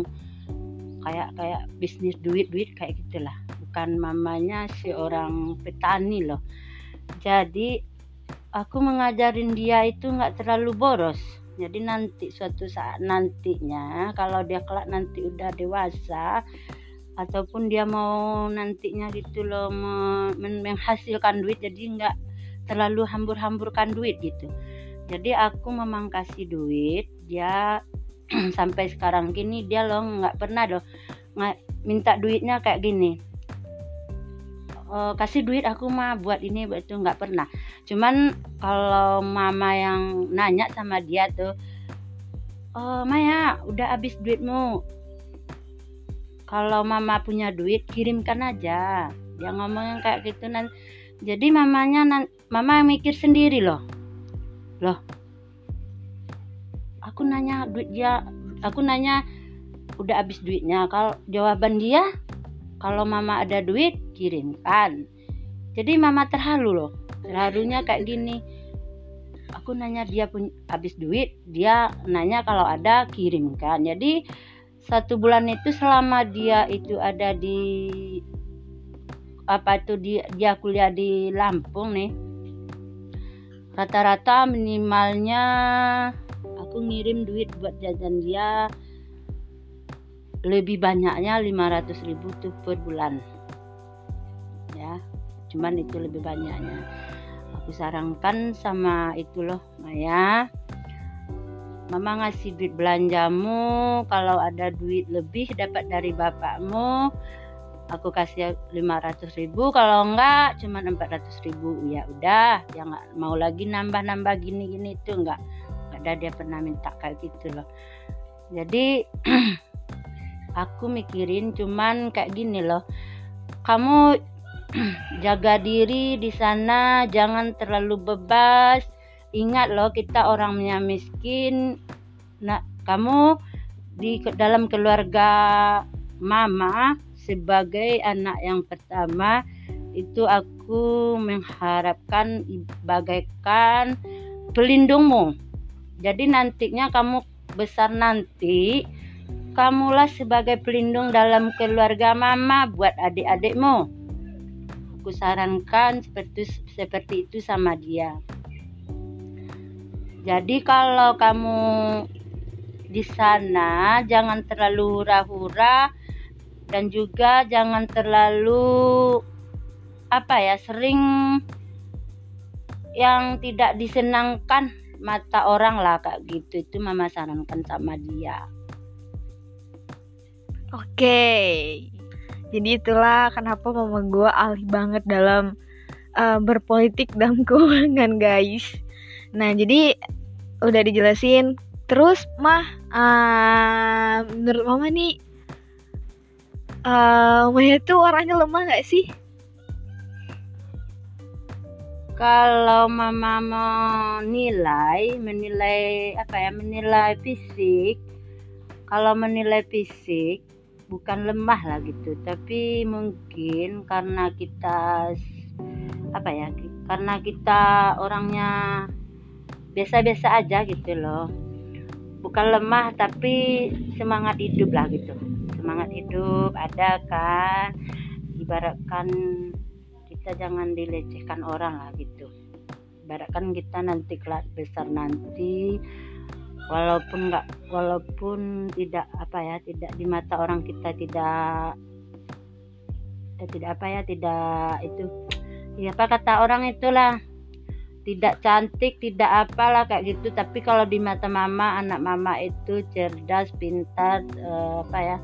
kayak kayak bisnis duit duit kayak gitulah. Bukan mamanya si orang petani loh jadi aku mengajarin dia itu nggak terlalu boros. Jadi nanti suatu saat nantinya kalau dia kelak nanti udah dewasa ataupun dia mau nantinya gitu loh menghasilkan duit jadi nggak terlalu hambur-hamburkan duit gitu. Jadi aku memangkasi duit dia sampai sekarang gini dia loh nggak pernah loh minta duitnya kayak gini uh, kasih duit aku mah buat ini buat itu nggak pernah. Cuman kalau mama yang nanya sama dia tuh oh Maya udah habis duitmu. Kalau mama punya duit kirimkan aja. Dia ngomong kayak gitu nan. Jadi mamanya nan mama mikir sendiri loh. Loh aku nanya duit dia aku nanya udah habis duitnya? Kalau jawaban dia kalau mama ada duit kirimkan. Jadi mama terhalu loh terharunya kayak gini. Aku nanya dia pun habis duit dia nanya kalau ada kirimkan. Jadi satu bulan itu selama dia itu ada di apa itu dia, dia kuliah di Lampung nih rata-rata minimalnya aku ngirim duit buat jajan dia lebih banyaknya 500 ribu tuh per bulan. Ya cuman itu lebih banyaknya. Aku sarankan sama itu loh Maya. Mama ngasih duit belanjamu kalau ada duit lebih dapat dari bapakmu aku kasih 500 ribu. Kalau enggak cuma 400 ribu. Ya udah ya nggak mau lagi nambah-nambah gini-gini itu enggak ada dia pernah minta kayak gitu loh. Jadi aku mikirin cuman kayak gini loh. Kamu jaga diri di sana jangan terlalu bebas. Ingat loh kita orangnya miskin. Nah kamu di dalam keluarga mama sebagai anak yang pertama itu aku mengharapkan bagaikan pelindungmu. Jadi nantinya kamu besar nanti kamulah sebagai pelindung dalam keluarga mama buat adik-adikmu. Aku sarankan seperti seperti itu sama dia. Jadi kalau kamu di sana jangan terlalu hura-hura dan juga jangan terlalu apa ya sering yang tidak disenangkan mata orang lah kayak gitu. Itu mama sarankan sama dia oke. Jadi itulah kenapa mama gue alih banget dalam uh, berpolitik dan keuangan guys. Nah jadi udah dijelasin. Terus mah uh, menurut mama nih uh, Maya tuh orangnya lemah gak sih? Kalau mama menilai, menilai apa ya, menilai fisik, kalau menilai fisik bukan lemah lah gitu, tapi mungkin karena kita apa ya, karena kita orangnya biasa-biasa aja gitu loh, bukan lemah tapi semangat hidup lah gitu. Semangat hidup ada kan? Ibaratkan kita jangan dilecehkan orang lah gitu. Ibaratkan kita nanti kelas besar nanti walaupun nggak walaupun tidak apa ya tidak di mata orang kita tidak eh, tidak apa ya tidak itu ya apa kata orang itulah tidak cantik tidak apalah kayak gitu. Tapi kalau di mata mama anak mama itu cerdas pintar eh, apa ya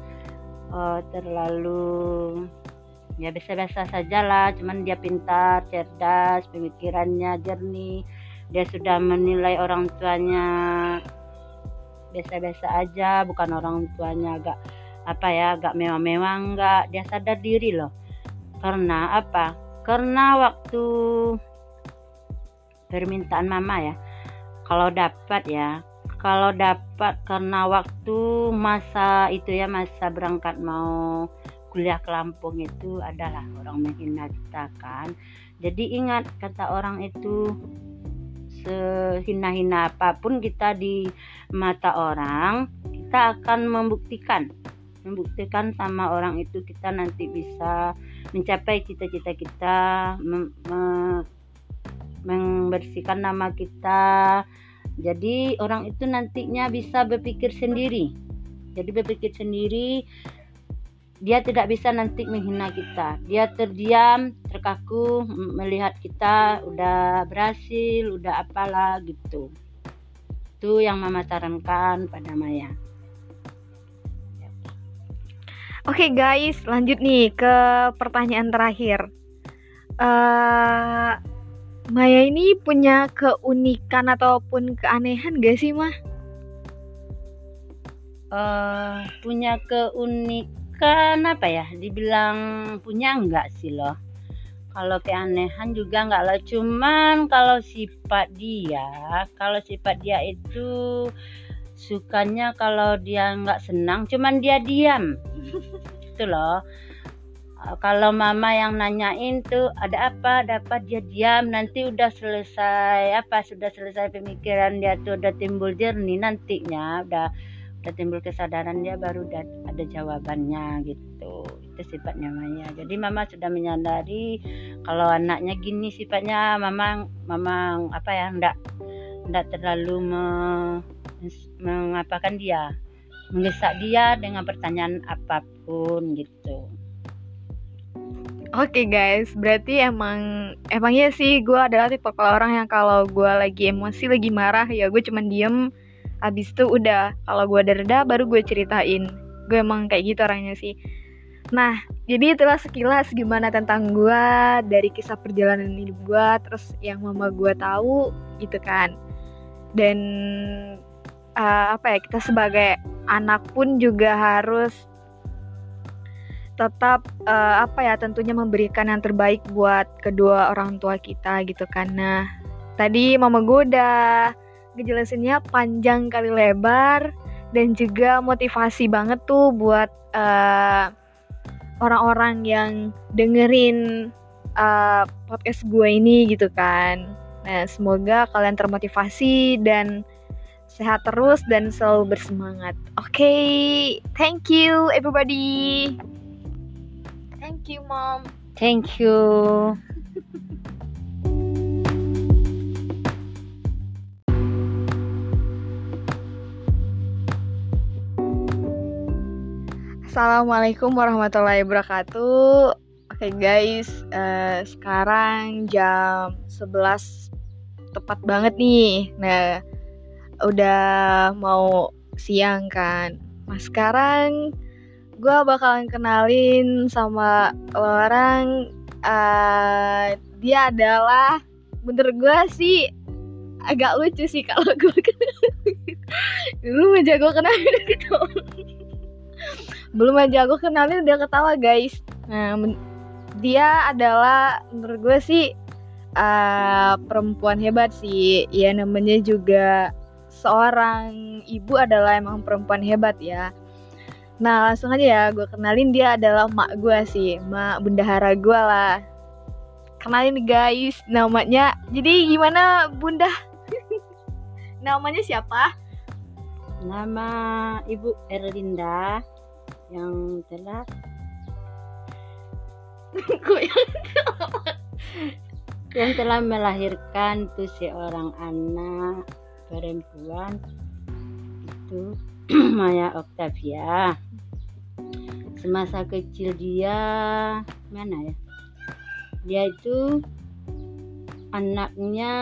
uh, terlalu ya biasa-biasa saja lah cuman dia pintar cerdas pemikirannya jernih dia sudah menilai orang tuanya biasa-biasa aja bukan orang tuanya agak apa ya agak mewah-mewah enggak. Dia sadar diri loh. Karena apa? Karena waktu permintaan mama ya kalau dapat ya kalau dapat karena waktu masa itu ya masa berangkat mau kuliah ke Lampung itu adalah orang menghina kita kan. Jadi ingat kata orang itu sehina-hina apa pun kita di mata orang kita akan membuktikan membuktikan sama orang itu kita nanti bisa mencapai cita-cita kita membersihkan nama kita jadi orang itu nantinya bisa berpikir sendiri. Jadi berpikir sendiri dia tidak bisa nanti menghina kita. Dia terdiam, terkaku melihat kita udah berhasil, udah apalah gitu. Itu yang mama sarankan pada Maya. Oke okay guys, lanjut nih ke pertanyaan terakhir. Uh, Maya ini punya keunikan ataupun keanehan gak sih mah? Uh, punya keunikan apa ya? Dibilang punya enggak sih loh. Kalau keanehan juga enggak lah. Cuman kalau sifat dia, kalau sifat dia itu sukanya kalau dia enggak senang, cuman dia diam. itu loh Eh, kalau mama yang nanyain tuh ada apa ada apa dia diam nanti udah selesai apa sudah selesai pemikiran dia tuh udah timbul jernih nantinya udah udah timbul kesadaran dia baru ada jawabannya gitu. Itu sifatnya Maya. Jadi mama sudah menyadari kalau anaknya gini sifatnya mama mama apa ya enggak enggak terlalu me, mengapakan dia mendesak dia dengan pertanyaan apa pun gitu. Oke okay guys, berarti emang emangnya sih gue adalah tipe orang yang kalau gue lagi emosi, lagi marah ya gue cuman diem. Abis itu udah, kalau gue ada reda baru gue ceritain. Gue emang kayak gitu orangnya sih. Nah, jadi itulah sekilas gimana tentang gue dari kisah perjalanan hidup gue, terus yang mama gue tahu gitu kan. Dan uh, apa ya kita sebagai anak pun juga harus tetap uh, apa ya tentunya memberikan yang terbaik buat kedua orang tua kita gitu karena tadi mama gue udah ngejelasinnya panjang kali lebar dan juga motivasi banget tuh buat eh, orang-orang yang dengerin uh, podcast gue ini gitu kan. Nah, semoga kalian termotivasi dan sehat terus dan selalu bersemangat. Oke, okay, thank you everybody. Thank you, Mom. Thank you. Assalamualaikum warahmatullahi wabarakatuh. Oke okay guys, uh, sekarang jam 11 tepat banget nih. Nah, udah mau siang kan. Nah, sekarang gue bakalan kenalin sama orang uh, dia adalah bener gue sih agak lucu sih kalau gue kenalin dulu aja gue kenalin ketawa belum aja gue kenalin udah ketawa guys. Nah dia adalah menurut gue sih uh, perempuan hebat sih. Ya namanya juga seorang ibu adalah emang perempuan hebat ya. Nah langsung aja ya gue kenalin dia adalah mak gue sih. Mak bendahara gue lah. Kenalin guys namanya. Jadi gimana bunda? namanya siapa? Nama Ibu Erlinda Yang telah yang telah melahirkan tuh seorang anak perempuan itu Maya Octavia. Semasa kecil dia mana ya? Dia itu anaknya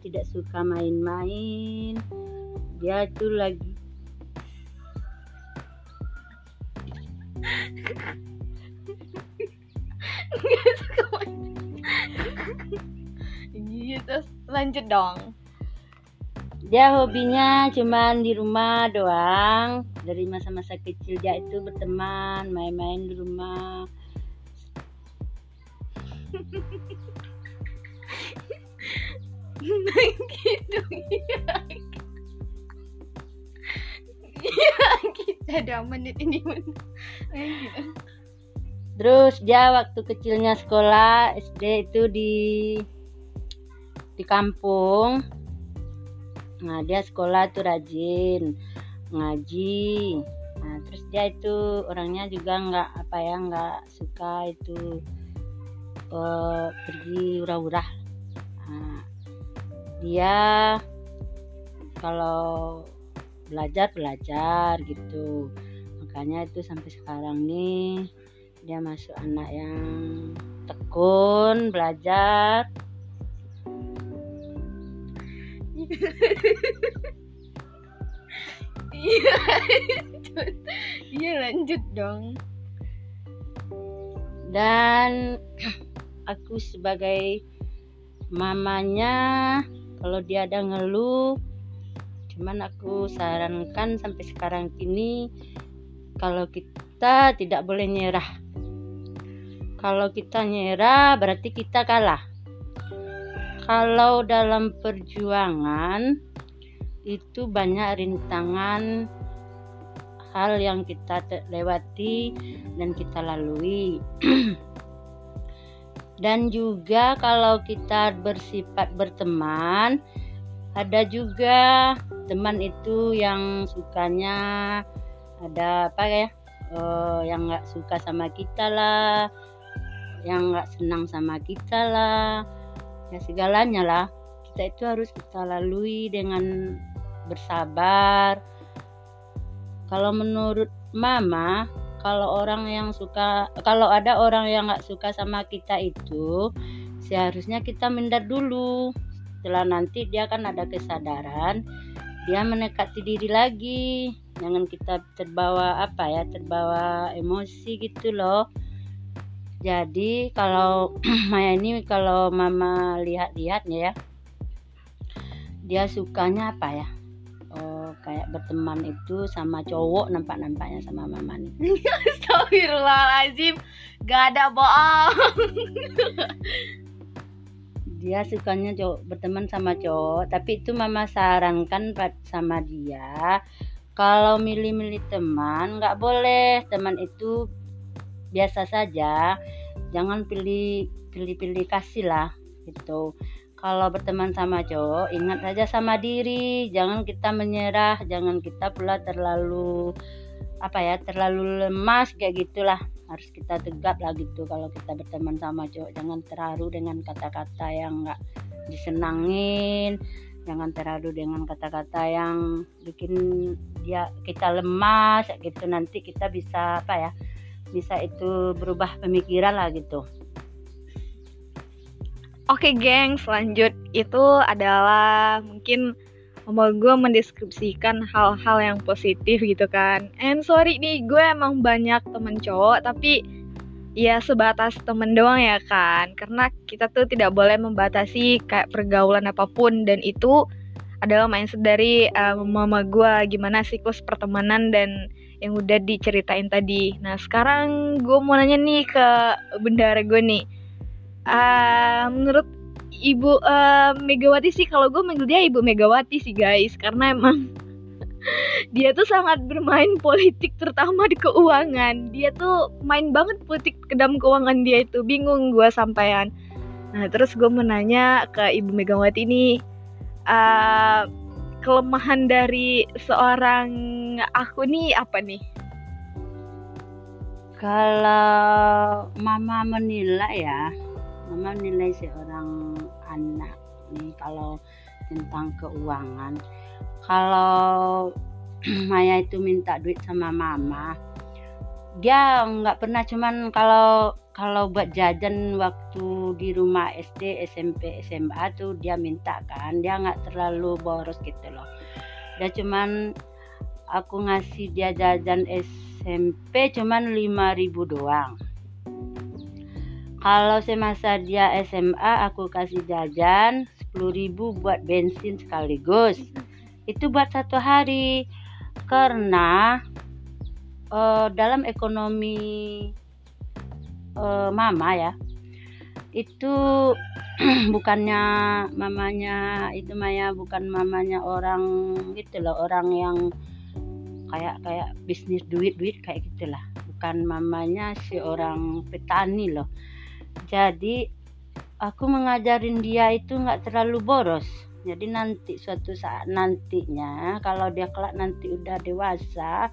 tidak suka main-main. Dia itu lagi iya terus lanjut dong. Dia hobinya cuman di rumah doang. Dari masa-masa kecil dia itu berteman main-main di rumah. Gitu ya kita ada menit ini terus dia waktu kecilnya sekolah SD itu di di kampung. Nah dia sekolah tuh rajin ngaji. Nah terus dia itu orangnya juga nggak apa ya nggak suka itu uh, pergi urah-urah nah, dia kalau belajar belajar gitu. Makanya itu sampai sekarang nih dia masuk anak yang tekun belajar. Iya iya lanjut dong. Dan aku sebagai mamanya kalau dia ada ngeluh cuman aku sarankan sampai sekarang ini kalau kita tidak boleh nyerah. Kalau kita nyerah berarti kita kalah. Kalau dalam perjuangan itu banyak rintangan hal yang kita lewati dan kita lalui. Dan juga kalau kita bersifat berteman ada juga teman itu yang sukanya ada apa ya uh, yang nggak suka sama kita lah yang nggak senang sama kita lah ya segalanya lah. Kita itu harus kita lalui dengan bersabar. Kalau menurut mama kalau orang yang suka kalau ada orang yang nggak suka sama kita itu seharusnya kita minder dulu. Setelah nanti dia kan ada kesadaran dia mendekati diri lagi. Jangan kita terbawa apa ya terbawa emosi gitu loh. Jadi kalau Maya ini kalau mama lihat-lihat ya dia sukanya apa ya? Oh, kayak berteman itu sama cowok nampak-nampaknya sama mama nih. Astagfirullahaladzim. Gak ada bohong dia sukanya cowok berteman sama cowok tapi itu mama sarankan sama dia kalau milih-milih teman nggak boleh. Teman itu biasa saja jangan pilih pilih-pilih kasih lah gitu. Kalau berteman sama cowok ingat saja sama diri jangan kita menyerah jangan kita pula terlalu apa ya terlalu lemas kayak gitulah harus kita tegap lah gitu. Kalau kita berteman sama cowok jangan terharu dengan kata-kata yang nggak disenangin. Jangan terharu dengan kata-kata yang bikin dia kita lemas gitu. Nanti kita bisa apa ya bisa itu berubah pemikiran lah gitu. Oke geng, selanjut itu adalah mungkin mama gue mendeskripsikan hal-hal yang positif gitu kan. And sorry nih gue emang banyak temen cowok tapi ya sebatas temen doang ya kan. Karena kita tuh tidak boleh membatasi kayak pergaulan apa pun. Dan itu adalah mindset dari uh, mama gue gimana siklus pertemanan dan yang udah diceritain tadi. Nah sekarang gue mau nanya nih ke bendara gue nih. Uh, menurut Ibu uh, Megawati sih kalau gue manggil dia Ibu Megawati sih guys. Karena emang dia tuh sangat bermain politik terutama di keuangan. Dia tuh main banget politik ke dalam keuangan dia itu. Bingung gue sampaian. Nah terus gue menanya ke Ibu Megawati ini uh, kelemahan dari seorang aku nih apa nih? Kalau mama menilai ya mama nilai seorang anak nih kalau tentang keuangan. Kalau Maya itu minta duit sama mama dia nggak pernah cuman kalau kalau buat jajan waktu di rumah SD SMP SMA tuh dia minta kan. Dia nggak terlalu boros gitu loh. Dia cuman aku ngasih dia jajan SMP cuman 5000 doang kalau semasa dia SMA aku kasih jajan 10.000 buat bensin sekaligus. Itu buat satu hari. Karena uh, dalam ekonomi uh, mama ya itu bukannya mamanya itu Maya bukan mamanya orang gitu loh orang yang kayak kayak bisnis duit duit kayak gitulah bukan mamanya si orang petani loh jadi aku mengajarin dia itu nggak terlalu boros. Jadi nanti suatu saat nantinya kalau dia kelak nanti udah dewasa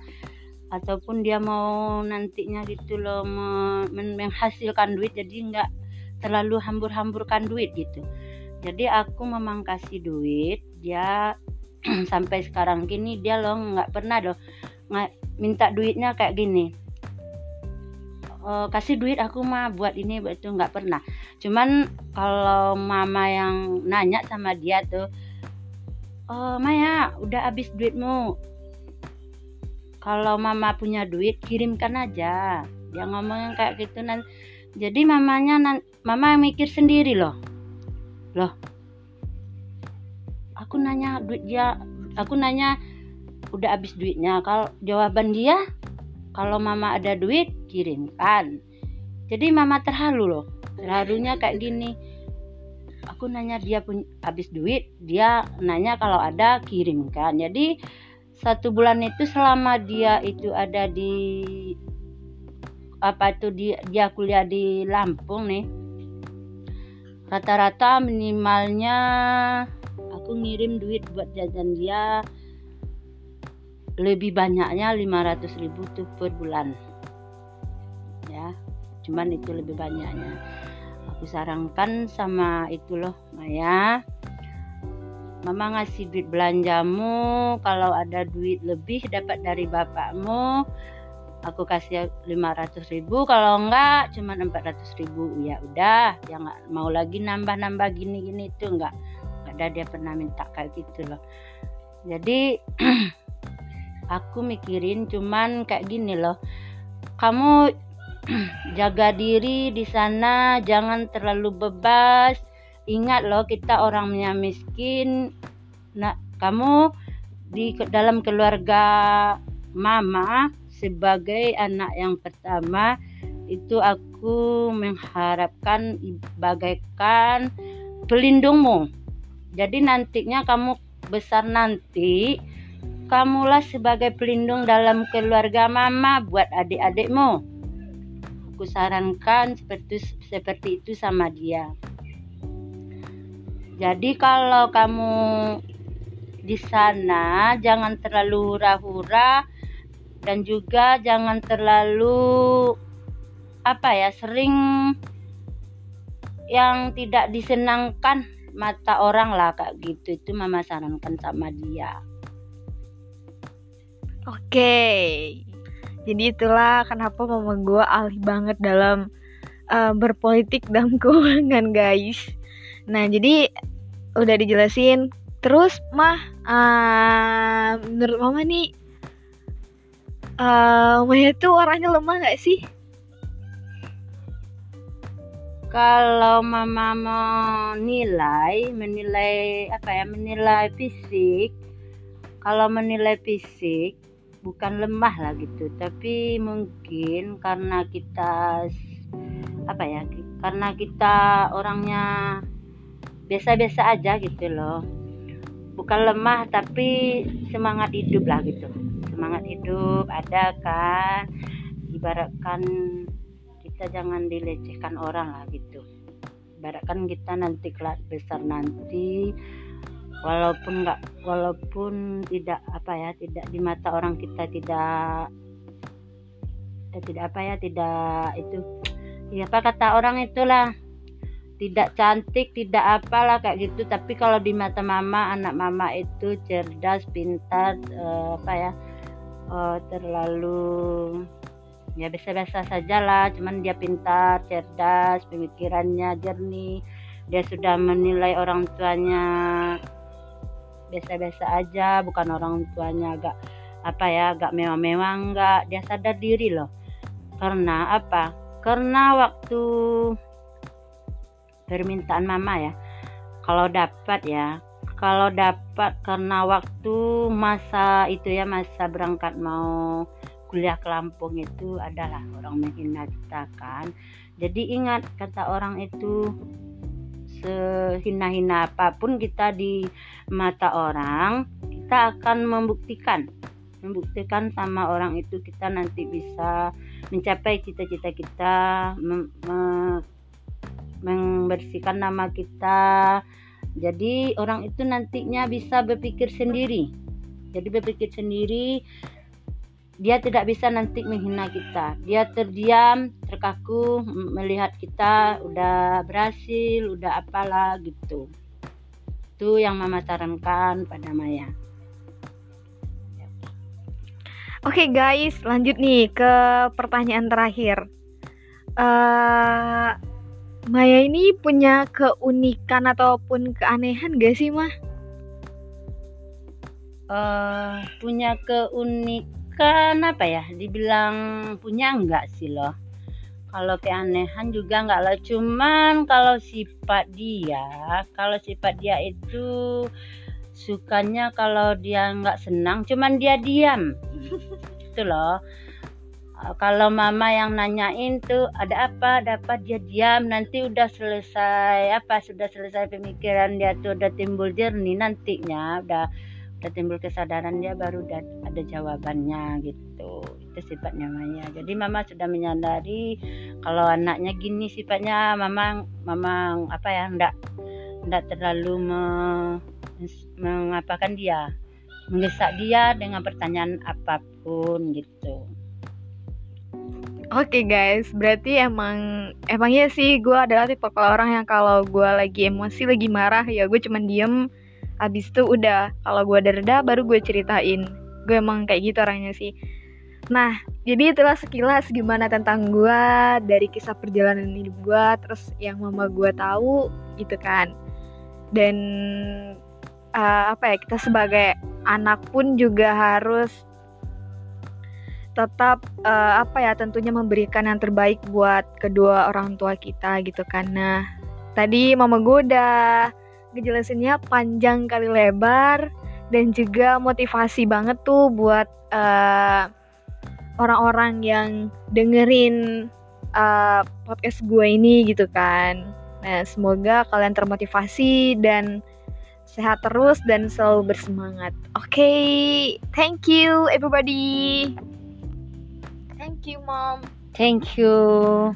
ataupun dia mau nantinya gitu loh menghasilkan duit jadi nggak terlalu hambur-hamburkan duit gitu. Jadi aku memang kasih duit dia sampai sekarang gini dia loh nggak pernah loh minta duitnya kayak gini uh, kasih duit aku mah buat ini buat itu nggak pernah. Cuman kalau mama yang nanya sama dia tuh oh Maya udah habis duitmu. Kalau mama punya duit kirimkan aja. Dia ngomongin kayak gitu nanti jadi mamanya mama yang mikir sendiri loh. Loh aku nanya duit dia aku nanya udah habis duitnya? Kalau jawaban dia kalau mama ada duit kirimkan. Jadi mama terhalu loh. Terharunya kayak gini. Aku nanya dia punya habis duit dia nanya kalau ada kirimkan. Jadi satu bulan itu selama dia itu ada di apa itu dia, dia kuliah di Lampung nih rata-rata minimalnya aku ngirim duit buat jajan dia lebih banyaknya 500 ribu tuh per bulan. Ya cuman itu lebih banyaknya. Aku sarankan sama itu loh Maya. Mama ngasih duit belanjamu kalau ada duit lebih dapat dari bapakmu aku kasih 500 ribu. Kalau enggak cuma 400 ribu. Ya udah ya nggak mau lagi nambah-nambah gini-gini itu enggak ada dia pernah minta kayak gitu loh. Jadi aku mikirin cuman kayak gini loh. Kamu jaga diri di sana jangan terlalu bebas. Ingat loh kita orangnya miskin. Nah kamu di dalam keluarga mama sebagai anak yang pertama itu aku mengharapkan bagaikan pelindungmu. Jadi nantinya kamu besar nanti kamulah sebagai pelindung dalam keluarga mama buat adik-adikmu. Aku sarankan seperti seperti itu sama dia. Jadi kalau kamu di sana jangan terlalu hura-hura dan juga jangan terlalu apa ya sering yang tidak disenangkan mata orang lah kak gitu. Itu mama sarankan sama dia oke jadi itulah kenapa mama gue alih banget dalam uh, berpolitik dalam keuangan guys Nah, jadi udah dijelasin. Terus, mah, uh, menurut mama nih, uh, Maya tuh orangnya lemah gak sih? Kalau mama mau nilai, menilai apa ya, menilai fisik. Kalau menilai fisik, bukan lemah lah gitu, tapi mungkin karena kita apa ya, karena kita orangnya biasa-biasa aja gitu loh. Bukan lemah tapi semangat hidup lah gitu. Semangat hidup ada kan? Ibaratkan kita jangan dilecehkan orang lah gitu. Ibaratkan kita nanti kelas besar nanti walaupun nggak walaupun tidak apa ya tidak di mata orang kita tidak tidak apa ya tidak itu ya apa kata orang itulah tidak cantik tidak apalah kayak gitu. Tapi kalau di mata mama anak mama itu cerdas pintar uh, apa ya uh, terlalu ya biasa-biasa saja lah cuman dia pintar cerdas pemikirannya jernih dia sudah menilai orang tuanya biasa-biasa aja bukan orang tuanya agak apa ya agak mewah-mewah enggak. Dia sadar diri loh. Karena apa? Karena waktu permintaan mama ya. Kalau dapat ya kalau dapat karena waktu masa itu ya masa berangkat mau kuliah ke Lampung itu adalah orang menghina kita kan. Jadi ingat kata orang itu sehina-hina apa pun kita di mata orang kita akan membuktikan membuktikan sama orang itu kita nanti bisa mencapai cita-cita kita membersihkan nama kita. Jadi orang itu nantinya bisa berpikir sendiri. Jadi berpikir sendiri dia tidak bisa nanti menghina kita. Dia terdiam, terkaku melihat kita udah berhasil, udah apalah gitu. Itu yang mama sarankan pada Maya. Oke okay guys, lanjut nih ke pertanyaan terakhir. Uh, Maya ini punya keunikan ataupun keanehan gak sih mah? Uh, punya keunikan apa ya? Dibilang punya enggak sih loh. Kalau keanehan juga enggak lah. Cuman kalau sifat dia, kalau sifat dia itu sukanya kalau dia enggak senang, cuman dia diam. itu loh kalau mama yang nanyain tuh ada apa dapat dia diam nanti udah selesai apa sudah selesai pemikiran dia tuh udah timbul jernih nantinya udah udah timbul kesadaran dia baru ada jawabannya gitu. Itu sifatnya Maya. Jadi mama sudah menyadari kalau anaknya gini sifatnya mama mama apa ya ndak ndak terlalu me, mengapakan dia mengesak dia dengan pertanyaan apa pun gitu. Oke okay guys, berarti emang emangnya sih gue adalah tipe orang yang kalau gue lagi emosi, lagi marah ya gue cuman diem abis itu udah kalau gue udah reda baru gue ceritain. Gue emang kayak gitu orangnya sih. Nah jadi itulah sekilas gimana tentang gue dari kisah perjalanan hidup gue terus yang mama gue tahu gitu kan. Dan uh, apa ya kita sebagai anak pun juga harus tetap uh, apa ya tentunya memberikan yang terbaik buat kedua orang tua kita gitu kan. Nah tadi mama gue udah ngejelasinnya panjang kali lebar dan juga motivasi banget tuh buat eh, orang-orang yang dengerin uh, podcast gue ini gitu kan. Nah, semoga kalian termotivasi dan sehat terus dan selalu bersemangat. Oke, okay, thank you everybody. Thank you, mom. Thank you.